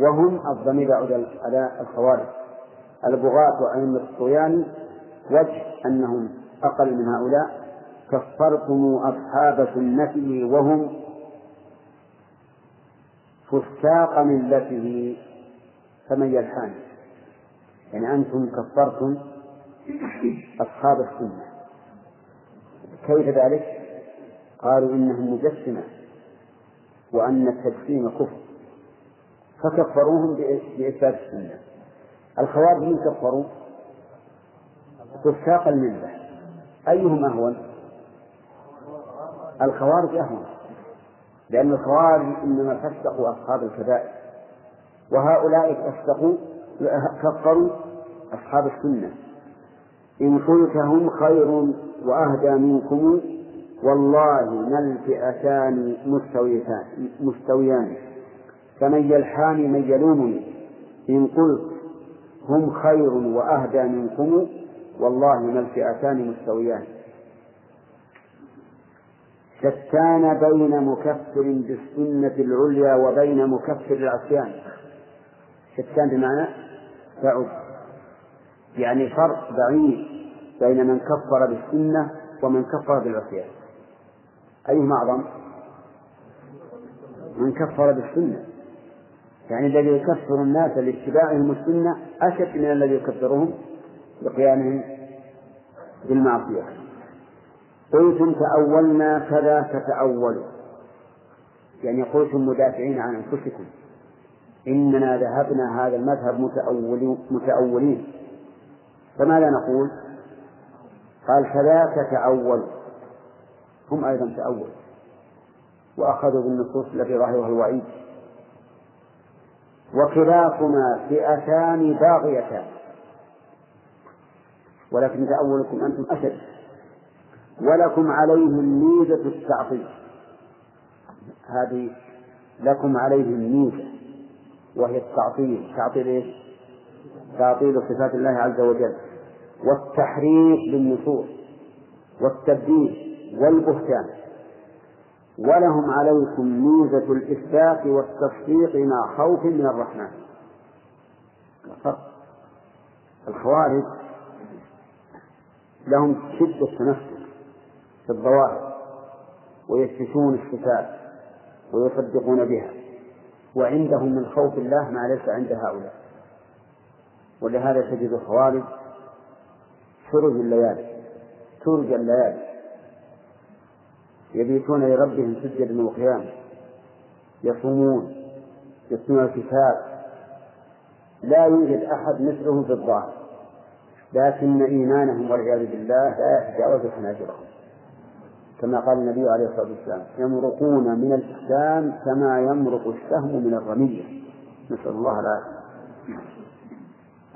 وهم الضمير يعود على الخوارج. البغاة أئمة الطغيان وجه أنهم أقل من هؤلاء. كفرتم أصحاب سنته وهم فساق ملته فمن يلحان يعني أنتم كفرتم أصحاب السنة. كيف ذلك؟ قالوا إنهم مجسمة وأن التجسيم كفر. فكفروهم بإثبات السنة. الخوارج من كفروا؟ فساق الملة. أيهم أهون؟ الخوارج أهون. لأن الخوارج إنما فسقوا أصحاب الكبائر. وهؤلاء فسقوا كفروا أصحاب السنة. إن قلت هم خير وأهدى منكم والله ما الفئتان مستويتان مستويان. فمن يلحان من يلومني إن قلت هم خير وأهدى منكم والله ما الفئتان مستويان. شتان بين مكفر بالسنة العليا وبين مكفر العصيان. شتان بمعنى بعد. يعني فرق بعيد بين من كفر بالسنة ومن كفر بالعصيان. أيهما أعظم؟ من كفر بالسنة. يعني الذي يكفر الناس لاتباعهم السنة أشد من الذي يكفرهم بقيامهم بالمعصية. قلتم تأولنا كذا تتأولوا. يعني قلتم مدافعين عن أنفسكم إننا ذهبنا هذا المذهب متأولين. فماذا نقول؟ قال كذاك تأول هم أيضا تأول وأخذوا بالنصوص التي ظاهرها الوعيد. وكلاكما فئتان باغيتان. ولكن تأولكم أنتم أشد. ولكم عليهم ميزة التعطيل. هذه لكم عليهم ميزة وهي التعطيل. تعطيل إيش؟ تعطيل صفات الله عز وجل والتحريف للنصوص والتبديل والبهتان. ولهم عليكم ميزة الإثبات والتصديق مع خوف من الرحمن. الخوارج لهم شدة تنفس. في الظواهر ويثبتون الصفات ويصدقون بها وعندهم من خوف الله ما ليس عند هؤلاء. ولهذا تجد الخوارج سرج الليالي سرج الليالي. يبيتون لربهم سجدا وقياما يصومون يتلون الكتاب. لا يوجد أحد مثلهم في الظاهر لكن إيمانهم والعياذ بالله لا يتجاوز حناجرهم. كما قال النبي عليه الصلاة والسلام يمرقون من الإسلام كما يمرق السهم من الرمية. نسأل الله العافية.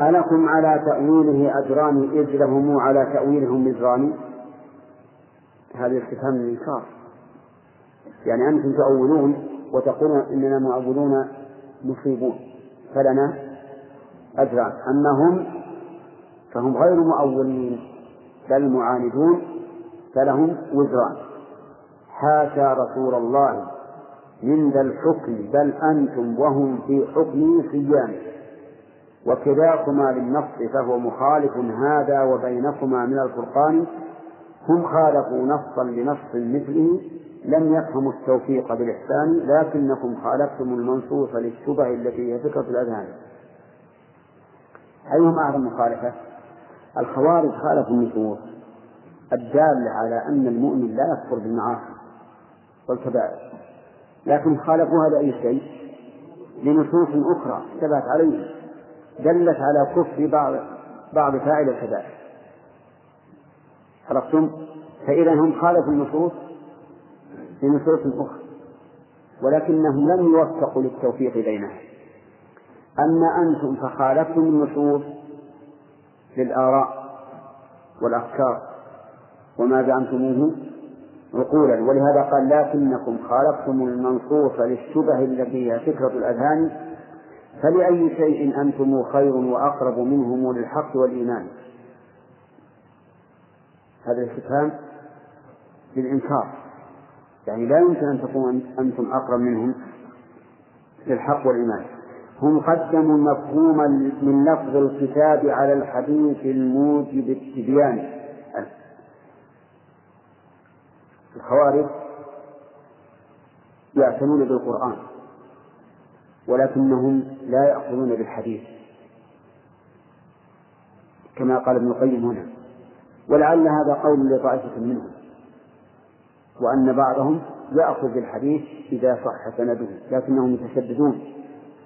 ألكم على تأويله أجران إذ لهم على تأويلهم نذران هذا استفهام الإنكار. يعني أنتم تؤولون وتقولون إننا مؤولون مصيبون. فلنا أجران. أما هم فهم غير مؤولين بل معاندون فلهم وزران. حاشا رسول الله من ذا الحكم بل أنتم وهم في حكمه صيام. وكلاكما للنص فهو مخالف هذا وبينكما من الفرقان. هم خالفوا نصا لنص مثله لم يفهموا التوفيق بالإحسان لكنكم خالفتم المنصوص للشبه التي هي فكرة الأذهان. أيهم أعظم مخالفة؟ الخوارج خالفوا النصوص. الدالة على أن المؤمن لا يكفر بالمعاصي والكبائر. لكن خالفوها لأي شيء؟ لنصوص أخرى اشتبهت عليهم دلت على كفر بعض بعض فاعل الكبائر. عرفتم؟ فإذا هم خالفوا النصوص لنصوص أخرى. ولكنهم لم يوفقوا للتوفيق بينها أما أنتم فخالفتم النصوص للآراء والأفكار. وما زعمتموه عقولا. ولهذا قال لكنكم خالفتم المنصوص للشبه التي هي فكرة الأذهان فلأي شيء أنتم خير وأقرب منهم للحق والإيمان. هذا الاستفهام للإنكار. يعني لا يمكن أن تكونوا أنتم أقرب منهم للحق والإيمان. هم قدموا مفهوم من لفظ الكتاب على الحديث الموجب التبيان. الخوارج يعتنون بالقرآن ولكنهم لا يأخذون بالحديث. كما قال ابن القيم هنا ولعل هذا قول لطائفة منهم وأن بعضهم يأخذ بالحديث إذا صح سنده لكنهم يتشددون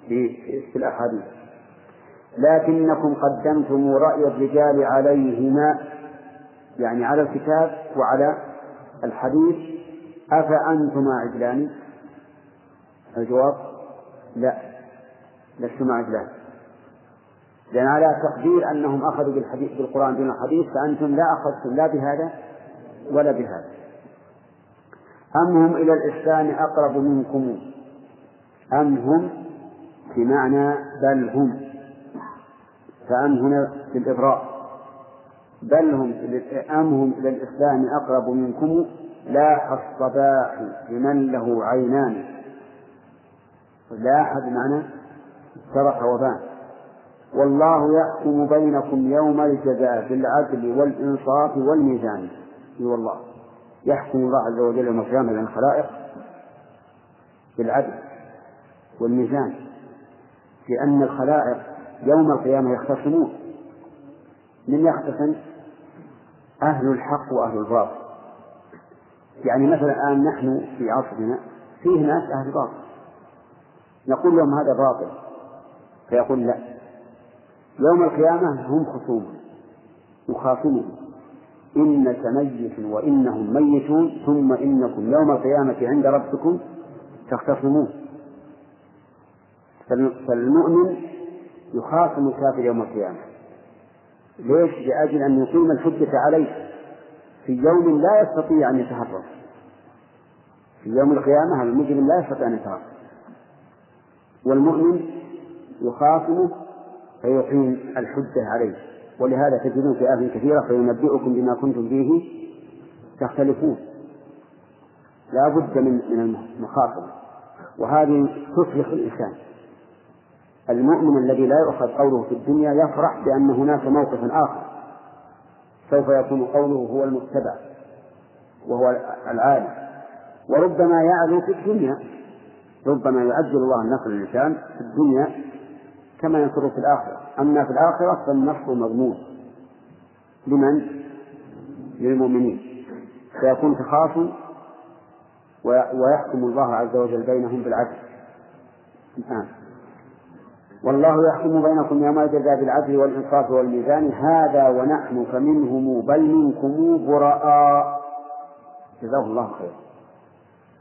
في الأحاديث. لكنكم قدمتم رأي الرجال عليهما يعني على الكتاب وعلى الحديث أفأنتما عجلان الجواب لا لستما عجلان لأن على تقدير أنهم أخذوا بالحديث بالقرآن دون الحديث فأنتم لا أخذتم لا بهذا ولا بهذا. أم هم إلى الإحسان أقرب منكم؟ أم هم بمعنى بل هم؟ فأم هنا في الإبراء. بل هم أم هم إلى الإسلام أقرب منكم. لاح الصباح لمن له عينان. لاح بمعنى سرح وبان والله يحكم بينكم يوم الجزاء بالعدل والإنصاف والميزان. أي والله. يحكم الله عز وجل يوم القيامة بين الخلائق بالعدل والميزان. لأن الخلائق يوم القيامة يختصمون. من يختصم؟ أهل الحق وأهل الباطل. يعني مثلا الآن نحن في عصرنا فيه ناس أهل باطل. نقول لهم هذا باطل فيقول لا. يوم القيامة هم خصوم يخاصمون إنك ميت وإنهم ميتون ثم إنكم يوم القيامة عند ربكم تختصمون. فالمؤمن يخاصم الكافر يوم القيامة. ليش؟ لأجل أن يقيم الحجة عليه. في يوم لا يستطيع أن يتهرب في يوم القيامة المجرم لا يستطيع أن يتهرب والمؤمن يخاصمه فيقيم الحجة عليه. ولهذا تجدون في آيات كثيرة فينبئكم بما كنتم فيه تختلفون. لا بد من من المخاطبة وهذه تصلح الإنسان. المؤمن الذي لا يؤخذ قوله في الدنيا يفرح بأن هناك موقف آخر. سوف يكون قوله هو المتبع وهو العالم. وربما يعلو في الدنيا ربما يعجل الله النصر للإنسان في الدنيا كما ينصره في الآخرة. أما في الآخرة فالنصر مضمون. لمن؟ للمؤمنين. فيكون تخاصم ويحكم الله عز وجل بينهم بالعدل. الآن. والله يحكم بينكم يوم الجزاء بالعدل والإنصاف والميزان. هذا ونحن فمنهم بل منكم براء. جزاه الله خيرا.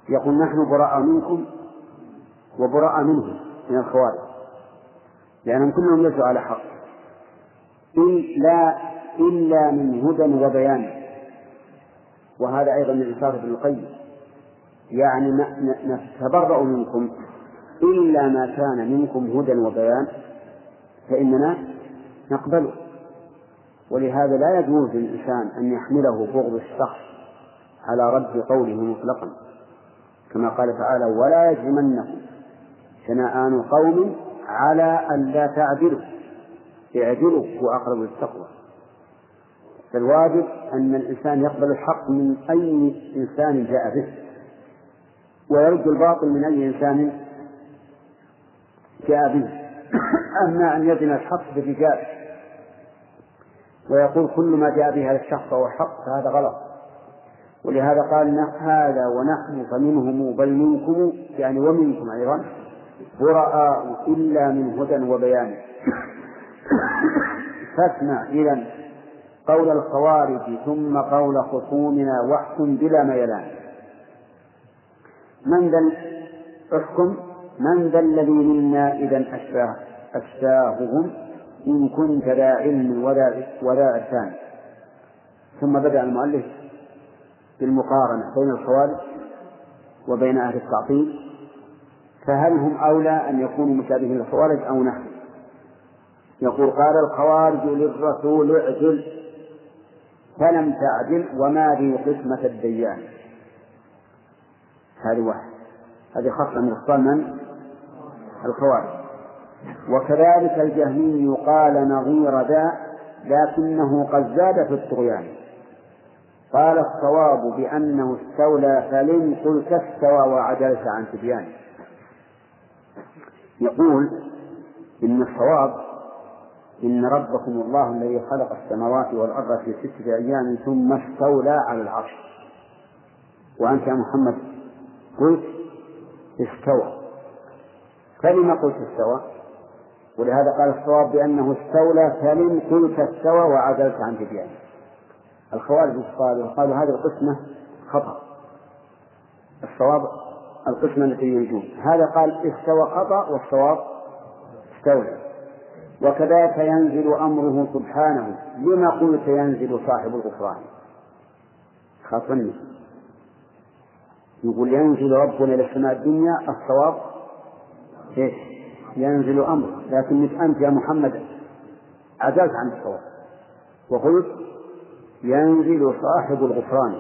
يقول نحن براء منكم وبراء منهم من الخوارج. لأنهم كلهم ليسوا على حق. إلا إلا من هدى وبيان. وهذا أيضا من إنصاف ابن القيم. يعني نتبرأ منكم. إلا ما كان منكم هدى وبيان فإننا نقبله. ولهذا لا يجوز للإنسان أن يحمله بغض الشخص على رد قوله مطلقا. كما قال تعالى ولا يجرمنكم شنآن قوم على أن لا تعدلوا اعدلوا هو أقرب للتقوى. فالواجب أن الإنسان يقبل الحق من أي إنسان جاء به. ويرد الباطل من أي إنسان جاء به أما أن يزن الحق بالرجال ويقول كل ما جاء به هذا الشخص هو حق فهذا غلط. ولهذا قال هذا ونحن فمنهم بل منكم يعني ومنكم أيضا براء إلا من هدى وبيان. فاسمع إذا قول الخوارج ثم قول خصومنا واحكم بلا ميلان. من ذا احكم؟ من ذا الذي منا إذا أشباه أشباههم إن كنت ذا علم وذا وذا عرفان ثم بدأ المؤلف بالمقارنة بين الخوارج وبين أهل التعطيل. فهل هم أولى أن يكونوا مشابهين للخوارج أو نحن؟ يقول قال الخوارج للرسول اعجل فلم تعدل وما لي قسمة الديان. هذه واحد هذه خاصة من أخطاء من؟ الخوارج. وكذلك الجهمي قال نظير ذا لكنه قد زاد في الطغيان. قال الصواب بأنه استولى فلم قل كاستوى وعدلت عن تبيان. يقول إن الصواب إن ربكم الله الذي خلق السماوات والأرض في ستة أيام ثم استولى على العرش. وأنت يا محمد قلت استوى. فلم قلت استوى؟ ولهذا قال الصواب بأنه استولى فلم قلت استوى وعدلت عن تبيانه الخوارج قالوا قالوا هذه القسمة خطأ. الصواب القسمة التي ينجون هذا قال استوى خطأ والصواب استولى. وكذلك ينزل أمره سبحانه. لما قلت ينزل صاحب الغفران؟ خاصني يقول ينزل ربنا إلى السماء الدنيا الصواب إيش؟ ينزل أمره لكن أنت يا محمد عزلت عن الصواب. وقلت ينزل صاحب الغفران.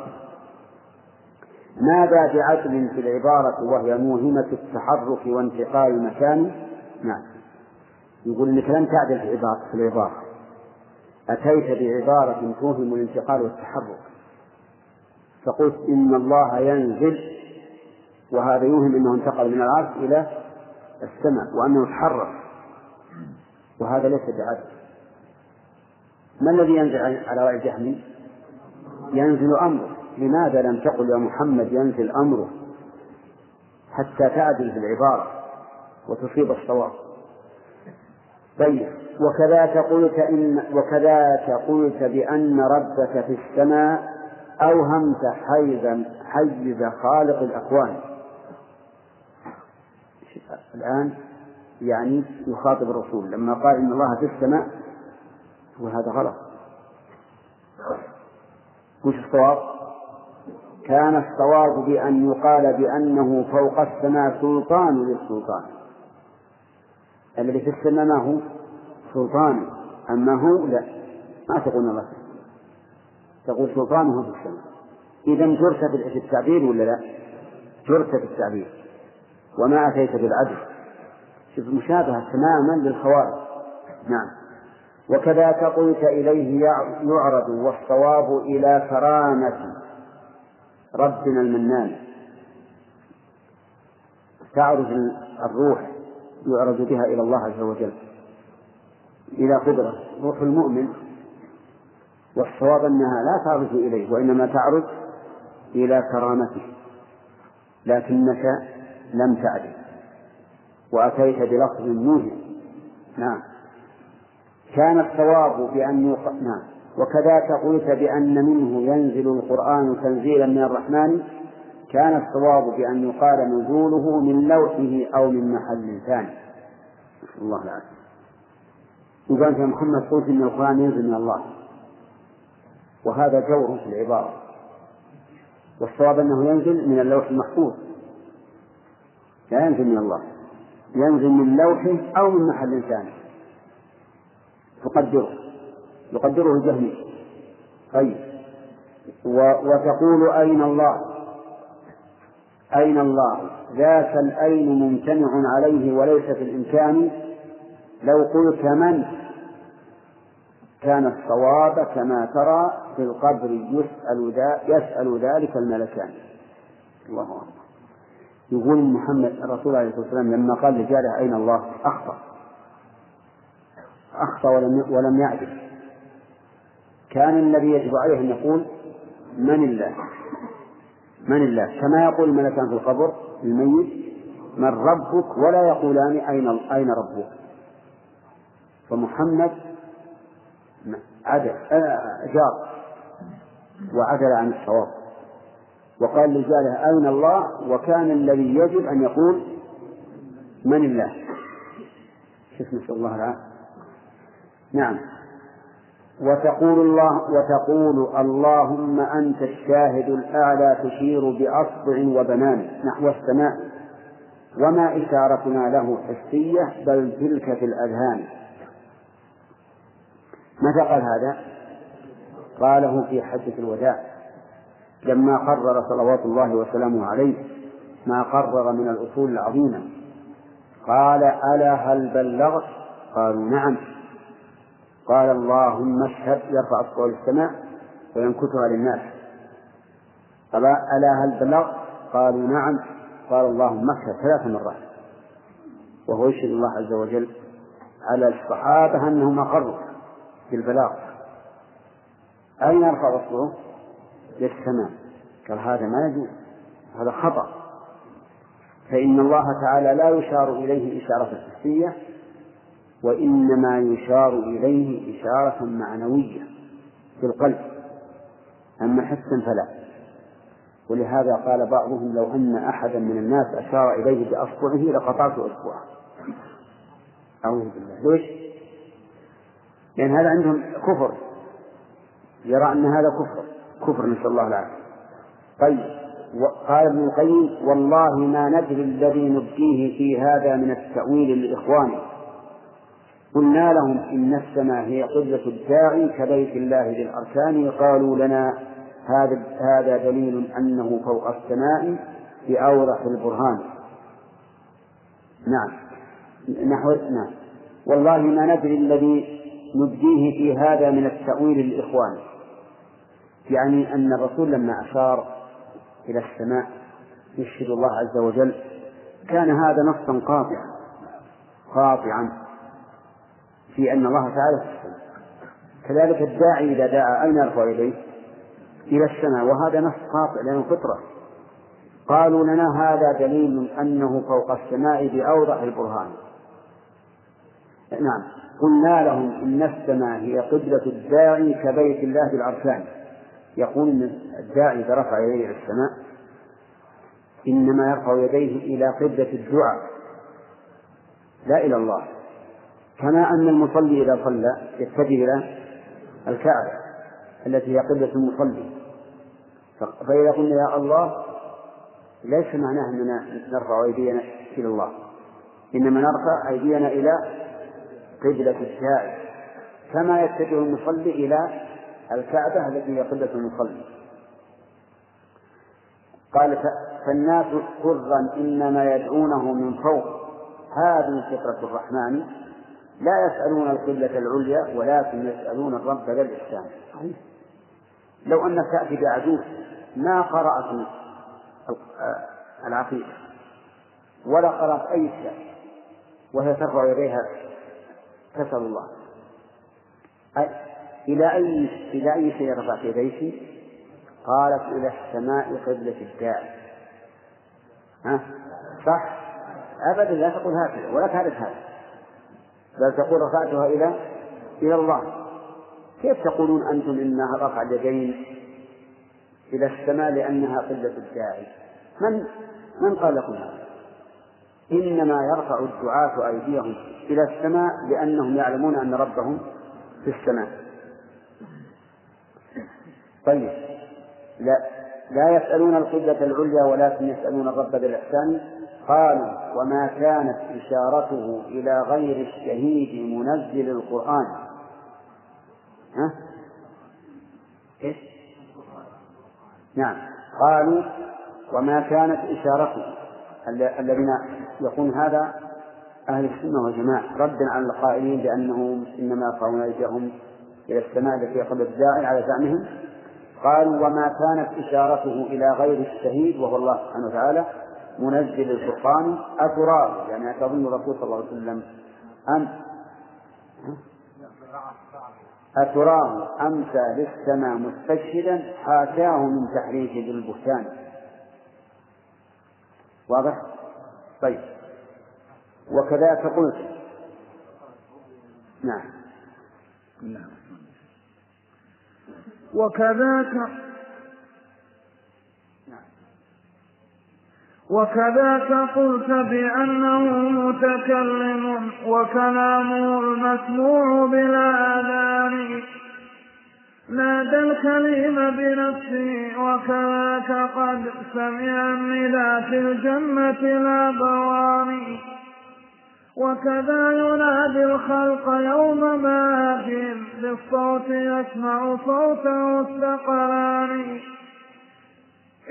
ماذا بعدل في العبارة وهي موهمة التحرك وانتقال المكان نعم. يقول إنك لم تعدل في العبارة. أتيت بعبارة توهم الانتقال والتحرك. فقلت إن الله ينزل وهذا يوهم أنه انتقل من العرش إلى السماء وأنه تحرك. وهذا ليس بعدل. ما الذي ينزل على رأي جهمي؟ ينزل أمره. لماذا لم تقل يا محمد ينزل أمره؟ حتى تعدل في العبارة وتصيب الصواب. طيب وكذاك قلت إن وكذاك قلت بأن ربك في السماء أوهمت حيزا حيز خالق الأكوان. الآن يعني يخاطب الرسول. لما قال إن الله في السماء وهذا غلط. وش الصواب؟ كان الصواب بأن يقال بأنه فوق السماء سلطان للسلطان. الذي في السماء ما هو؟ سلطان. أما هو؟ لا. ما تقول الله تقول سلطانه في السماء. إذا جرت في التعبير ولا لا؟ جرت في التعبير وما أتيت بالعدل. شوف مشابهة تماما للخوارج. نعم. وكذاك قلت إليه يعرض والصواب إلى كرامة ربنا المنان. تعرج الروح يعرض بها إلى الله عز وجل. إلى قدرة. روح المؤمن والصواب أنها لا تعرج إليه وإنما تعرج إلى كرامته. لكنك لم تعدل وأتيت بلفظ موهم نعم. كان الصواب بأن يق... نعم. وكذاك قلت بأن منه ينزل القرآن تنزيلا من الرحمن. كان الصواب بأن يقال نزوله من لوحه أو من محل ثاني. نسأل الله العافية. يقال في محمد قلت إن القرآن ينزل من الله. وهذا جور في العبارة. والصواب أنه ينزل من اللوح المحفوظ. لا ينزل من الله. ينزل من لوحه أو من محل ثاني. تقدره. يقدره الجهمي طيب. وتقول أين الله؟ أين الله؟ ذاك الأين ممتنع عليه وليس في الإمكان. لو قلت من؟ كان الصواب كما ترى في القبر يسأل, يسأل ذلك الملكان. الله أكبر. يقول محمد الرسول عليه الصلاة والسلام لما قال لجاره أين الله؟ أخطأ. أخطأ ولم ولم يعدل كان الذي يجب عليه أن يقول من الله؟ من الله؟ كما يقول الملكان في القبر الميت من ربك ولا يقولان أين أين ربك؟ فمحمد عدل آه، جار. وعدل عن الصواب. وقال لجاره أين الله وكان الذي يجب أن يقول من الله. شوف نسأل الله العافية. نعم. وتقول الله وتقول اللهم أنت الشاهد الأعلى تشير بأصبع وبنان. نحو السماء وما إشارتنا له حسية بل تلك في الأذهان. متى قال هذا؟ قاله في حجة الوداع. لما قرر صلوات الله وسلامه عليه ما قرر من الأصول العظيمة. قال ألا هل بلغت؟ قالوا نعم. قال اللهم اشهد يرفع الصوت السماء وينكتها للناس. قال ألا هل بلغت؟ قالوا نعم. قال اللهم اشهد. ثلاث مرات. وهو يشهد الله عز وجل على الصحابة أنهم أقروا. بالبلاغ. أين يرفع الصوت؟ للسماء قال هذا ما يجوز. هذا خطأ. فإن الله تعالى لا يشار إليه إشارة حسية وإنما يشار إليه إشارة معنوية في القلب. أما حسا فلا. ولهذا قال بعضهم لو أن أحدا من الناس أشار إليه بأصبعه لقطعت أصبعه. أعوذ بالله. ليش؟ لأن هذا عندهم كفر. يرى أن هذا كفر. كفر نسأل الله العافية. طيب قال ابن القيم والله ما ندري الذي نبكيه في هذا من التأويل لإخوانه. قلنا لهم إن السماء هي قبلة الداعي كبيت الله للأركان. قالوا لنا هذا هذا دليل أنه فوق السماء بأوضح البرهان. نعم. نحو نعم. والله ما ندري الذي نبديه في هذا من التأويل للإخوان. يعني أن الرسول لما أشار إلى السماء يشهد الله عز وجل كان هذا نصا قاطعا قاطعا في أن الله تعالى في السماء. كذلك الداعي إذا دعا أين يرفع يديه؟ إلى السماء وهذا نص قاطع لأنه فطرة. قالوا لنا هذا دليل أنه فوق السماء بأوضح البرهان. نعم. قلنا لهم إن السماء هي قبلة الداعي كبيت الله بالأركان. يقول إن الداعي إذا رفع يديه إلى السماء إنما يرفع يديه إلى قبلة الدعاء لا إلى الله. كما أن المصلي إذا صلى يتجه إلى الكعبة التي هي قبلة المصلي. فإذا قلنا يا الله ليس معناه أننا نرفع أيدينا إلى الله. إنما نرفع أيدينا إلى قبلة الشائع كما يتجه المصلي إلى الكعبة التي هي قبلة المصلي. قال فالناس سرا إنما يدعونه من فوق. هذه فطرة الرحمن. لا يسألون القبلة العليا ولكن يسألون الرب ذا الإحسان. لو أنك تأتي بعجوز ما قرأت العقيدة؟ ولا قرأت أي شيء وهي ترفع يديها تسأل الله إلى أي إلى أي شيء رفعت يديك؟ قالت إلى السماء قبلة الداعي ها صح؟ أبدا لا تقول هكذا ولا تعرف هذا بل تقول رفعتها إلى إلى الله كيف تقولون أنتم إنها رفع اليدين إلى السماء لأنها قلة الداعي من من قال لكم هذا؟ إنما يرفع الدعاة أيديهم إلى السماء لأنهم يعلمون أن ربهم في السماء. طيب. لا. لا يسألون القبلة العليا ولكن يسألون الرب بالإحسان. قالوا وما كانت إشارته إلى غير الشهيد منزل القرآن. ها؟ إيش؟ نعم. قالوا وما كانت إشارته الذين يقول هذا أهل السنة والجماعة ردا على القائلين بأنهم إنما يرفعون أيديهم إلى السماء التي قبل الداعي على زعمهم. قالوا وما كانت إشارته إلى غير الشهيد وهو الله سبحانه وتعالى منزل الفرقان أتراه يعني أتظن الرسول صلى الله عليه وسلم أم أتراه أمسى للسماء مستشهدا حاشاه من تحريفه بالبهتان واضح؟ طيب. وكذلك قلت. نعم. نعم. وكذاك وكذاك قلت بأنه متكلم وكلامه المسموع بلا آذان. نادى الكليم بنفسه وكذاك قد سمع النداء في الجنة لا بواني. وكذا ينادي الخلق يوم ما بالصوت يسمع صوته الثقلان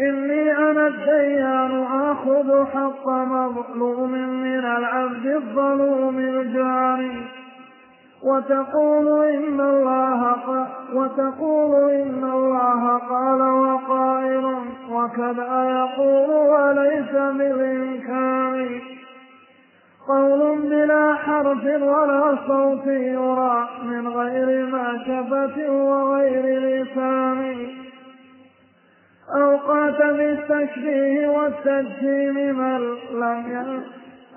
إني أنا الديان آخذ حق مظلوم من العبد الظلوم الجاني. وتقول إن الله وتقول إن الله قال وقائل وكذا يقول وليس بالإمكان قول بلا حرف ولا صوت يرى من غير ما شفة وغير لسان. أوقات بالتشبيه والتجسيم من لم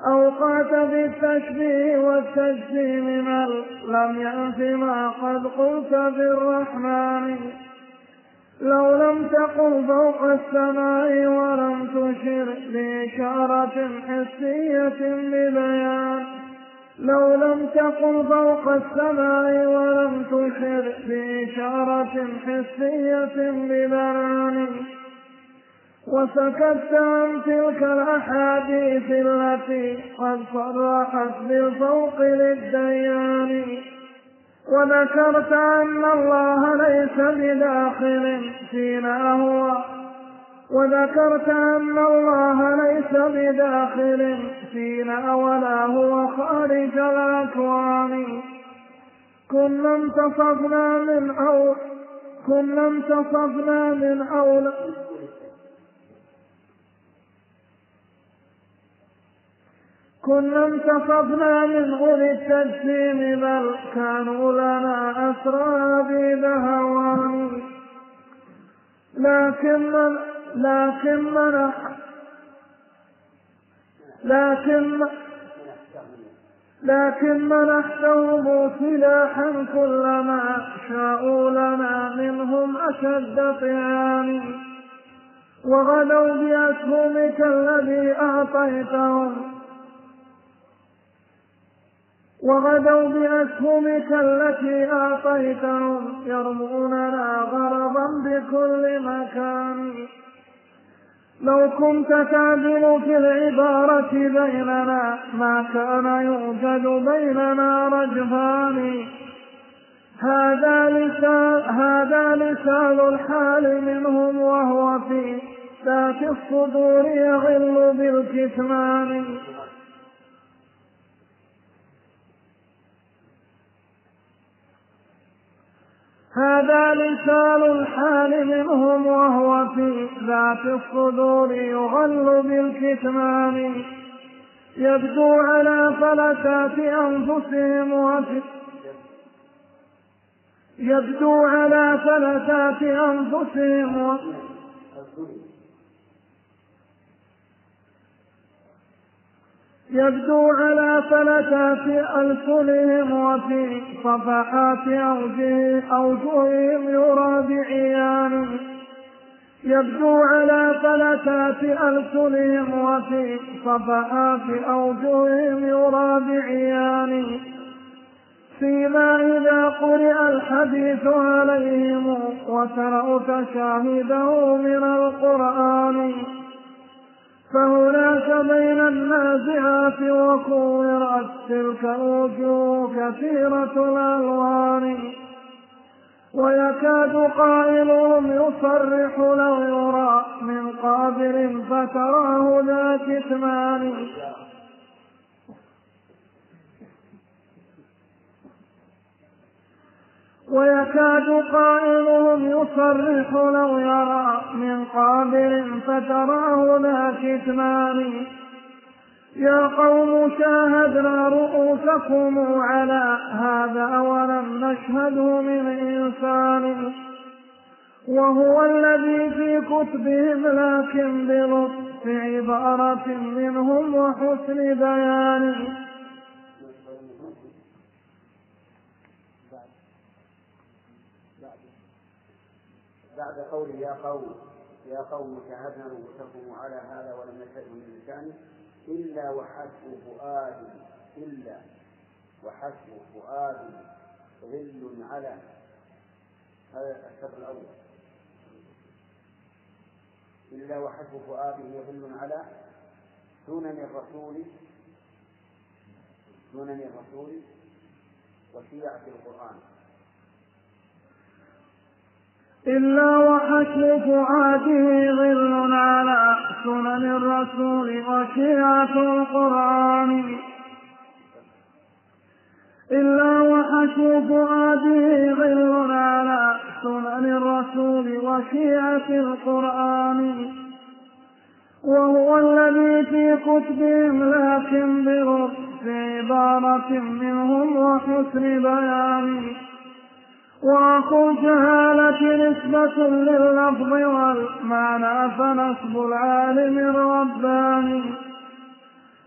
أوقات بالتشبيه والتجسيم من لم يأت ما قد قلت بالرحمن. لو لم تقل فوق السماء ولم تشر بإشارة حسية ببيان. لو لم تقل فوق السماء ولم تشر بإشارة حسية ببيان. وسكت عن تلك الأحاديث التي قد صرحت بالفوق للديان. وذكرت أن الله ليس بداخل فينا هو. وذكرت أن الله ليس بداخل فينا ولا هو خارج الأكوان. كنا انتصفنا من أول كنا انتصفنا من أول كنا انتصفنا من أولي التجسيم بل كانوا لنا أسرى بذهوان لكن من لكن من لكن لكن منحتهم سلاحا كلما شاءوا لنا منهم أشد طعان وغدوا بأسهمك الذي أعطيتهم. وغدوا بأسهمك التي أعطيتهم يرموننا غرضا بكل مكان. لو كنت تعدل في العبارة بيننا ما كان يوجد بيننا رجفان. هذا لسان هذا لسان الحال منهم وهو في ذات الصدور يغل بالكتمان. هذا لسان الحال منهم وهو في ذات الصدور يغل بالكتمان. يبدو على فلتات أنفسهم وفي يبدو على فلتات أنفسهم و... يبدو على فلتات ألسنهم وفي صفحات أوجه أوجههم يرى بعيان يبدو على فلتات ألسنهم وفي صفحات أوجههم يرى بعيان فيما إذا قرئ الحديث عليهم وترأت شاهده من القرآن. فهناك بين النازعات وكورت تلك الوجوه كثيرة الألوان. ويكاد قائلهم يصرح لو يرى من قابل فتراه ذا كتمان. ويكاد قائلهم يصرح لو يرى من قابل فتراه ذا كتمان. يا قوم شاهدنا رؤوسكم على هذا ولم نشهده من إنسان. وهو الذي في كتبهم لكن بلطف عبارة منهم وحسن بيان. بعد قول يا قوم يا قوم شاهدنا رؤوسكم على هذا ولم نشهد من لسانه إلا وحسب فؤاد إلا وحسب فؤاد ظل على هذا الشر الأول. إلا وحسب فؤاده ظل على سنن الرسول سنن الرسول وشيعة القرآن. إلا وحشر فؤاده ظل على سنن الرسول وشيعة القرآن. إلا وحشر فؤاده ظل على سنن الرسول وشيعة القرآن. وهو الذي في كتبهم لكن برفع عبارة منهم وحسن بيان. وأخو الجهالة نسبة لللفظ والمعنى فنسب العالم الرباني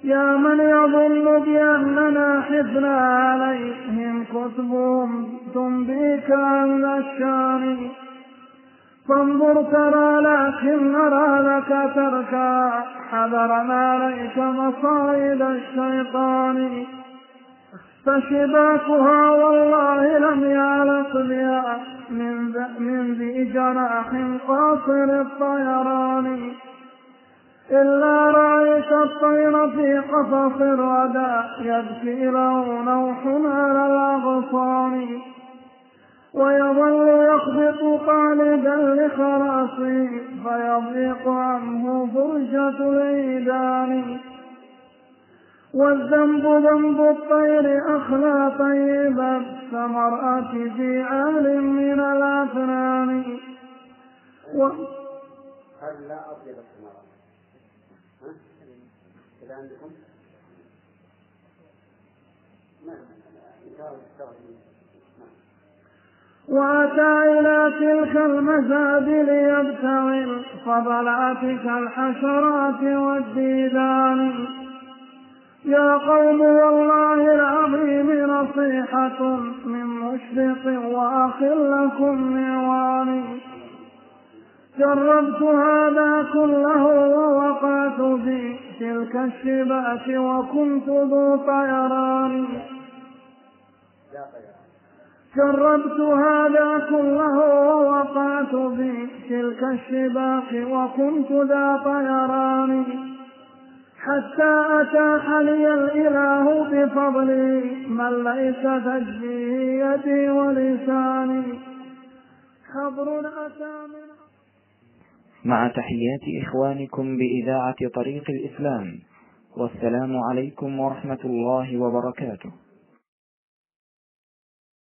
يا من يظن بأننا حفنا عليهم كتبهم تنبيك عن الشان. فانظر ترى لكن نرى لك تركا حذر ما ليس مصائد الشيطان. فشباكها والله لم يعلق بها من من ذي جناح قاصر الطيران. إلا رأيت الطير في قفص الردى يبكي له نوح على الأغصان. ويظل يخبط خالدا لخلاصه فيضيق عنه فرجة العيدان. والذنب ذنب الطير أخلى طيبا كمرأة في عال من الأفنان و... هل لا أطيب الثمرة ها؟ كذا عندكم؟ ما وأتى إلى تلك المزاد ليبتغي الفضلات كالحشرات والديدان. يا قوم والله العظيم نصيحة من مشرق وأخ لكم نيران جربت هذا كله ووقعت في تلك الشباك وكنت ذو طيران. جربت هذا كله ووقعت في تلك الشباك وكنت ذا طيران. حتى أتاح لي الإله بفضله من ليس تجفيه يدي ولساني. حبر أتى من مع تحيات إخوانكم بإذاعة طريق الإسلام والسلام عليكم ورحمة الله وبركاته.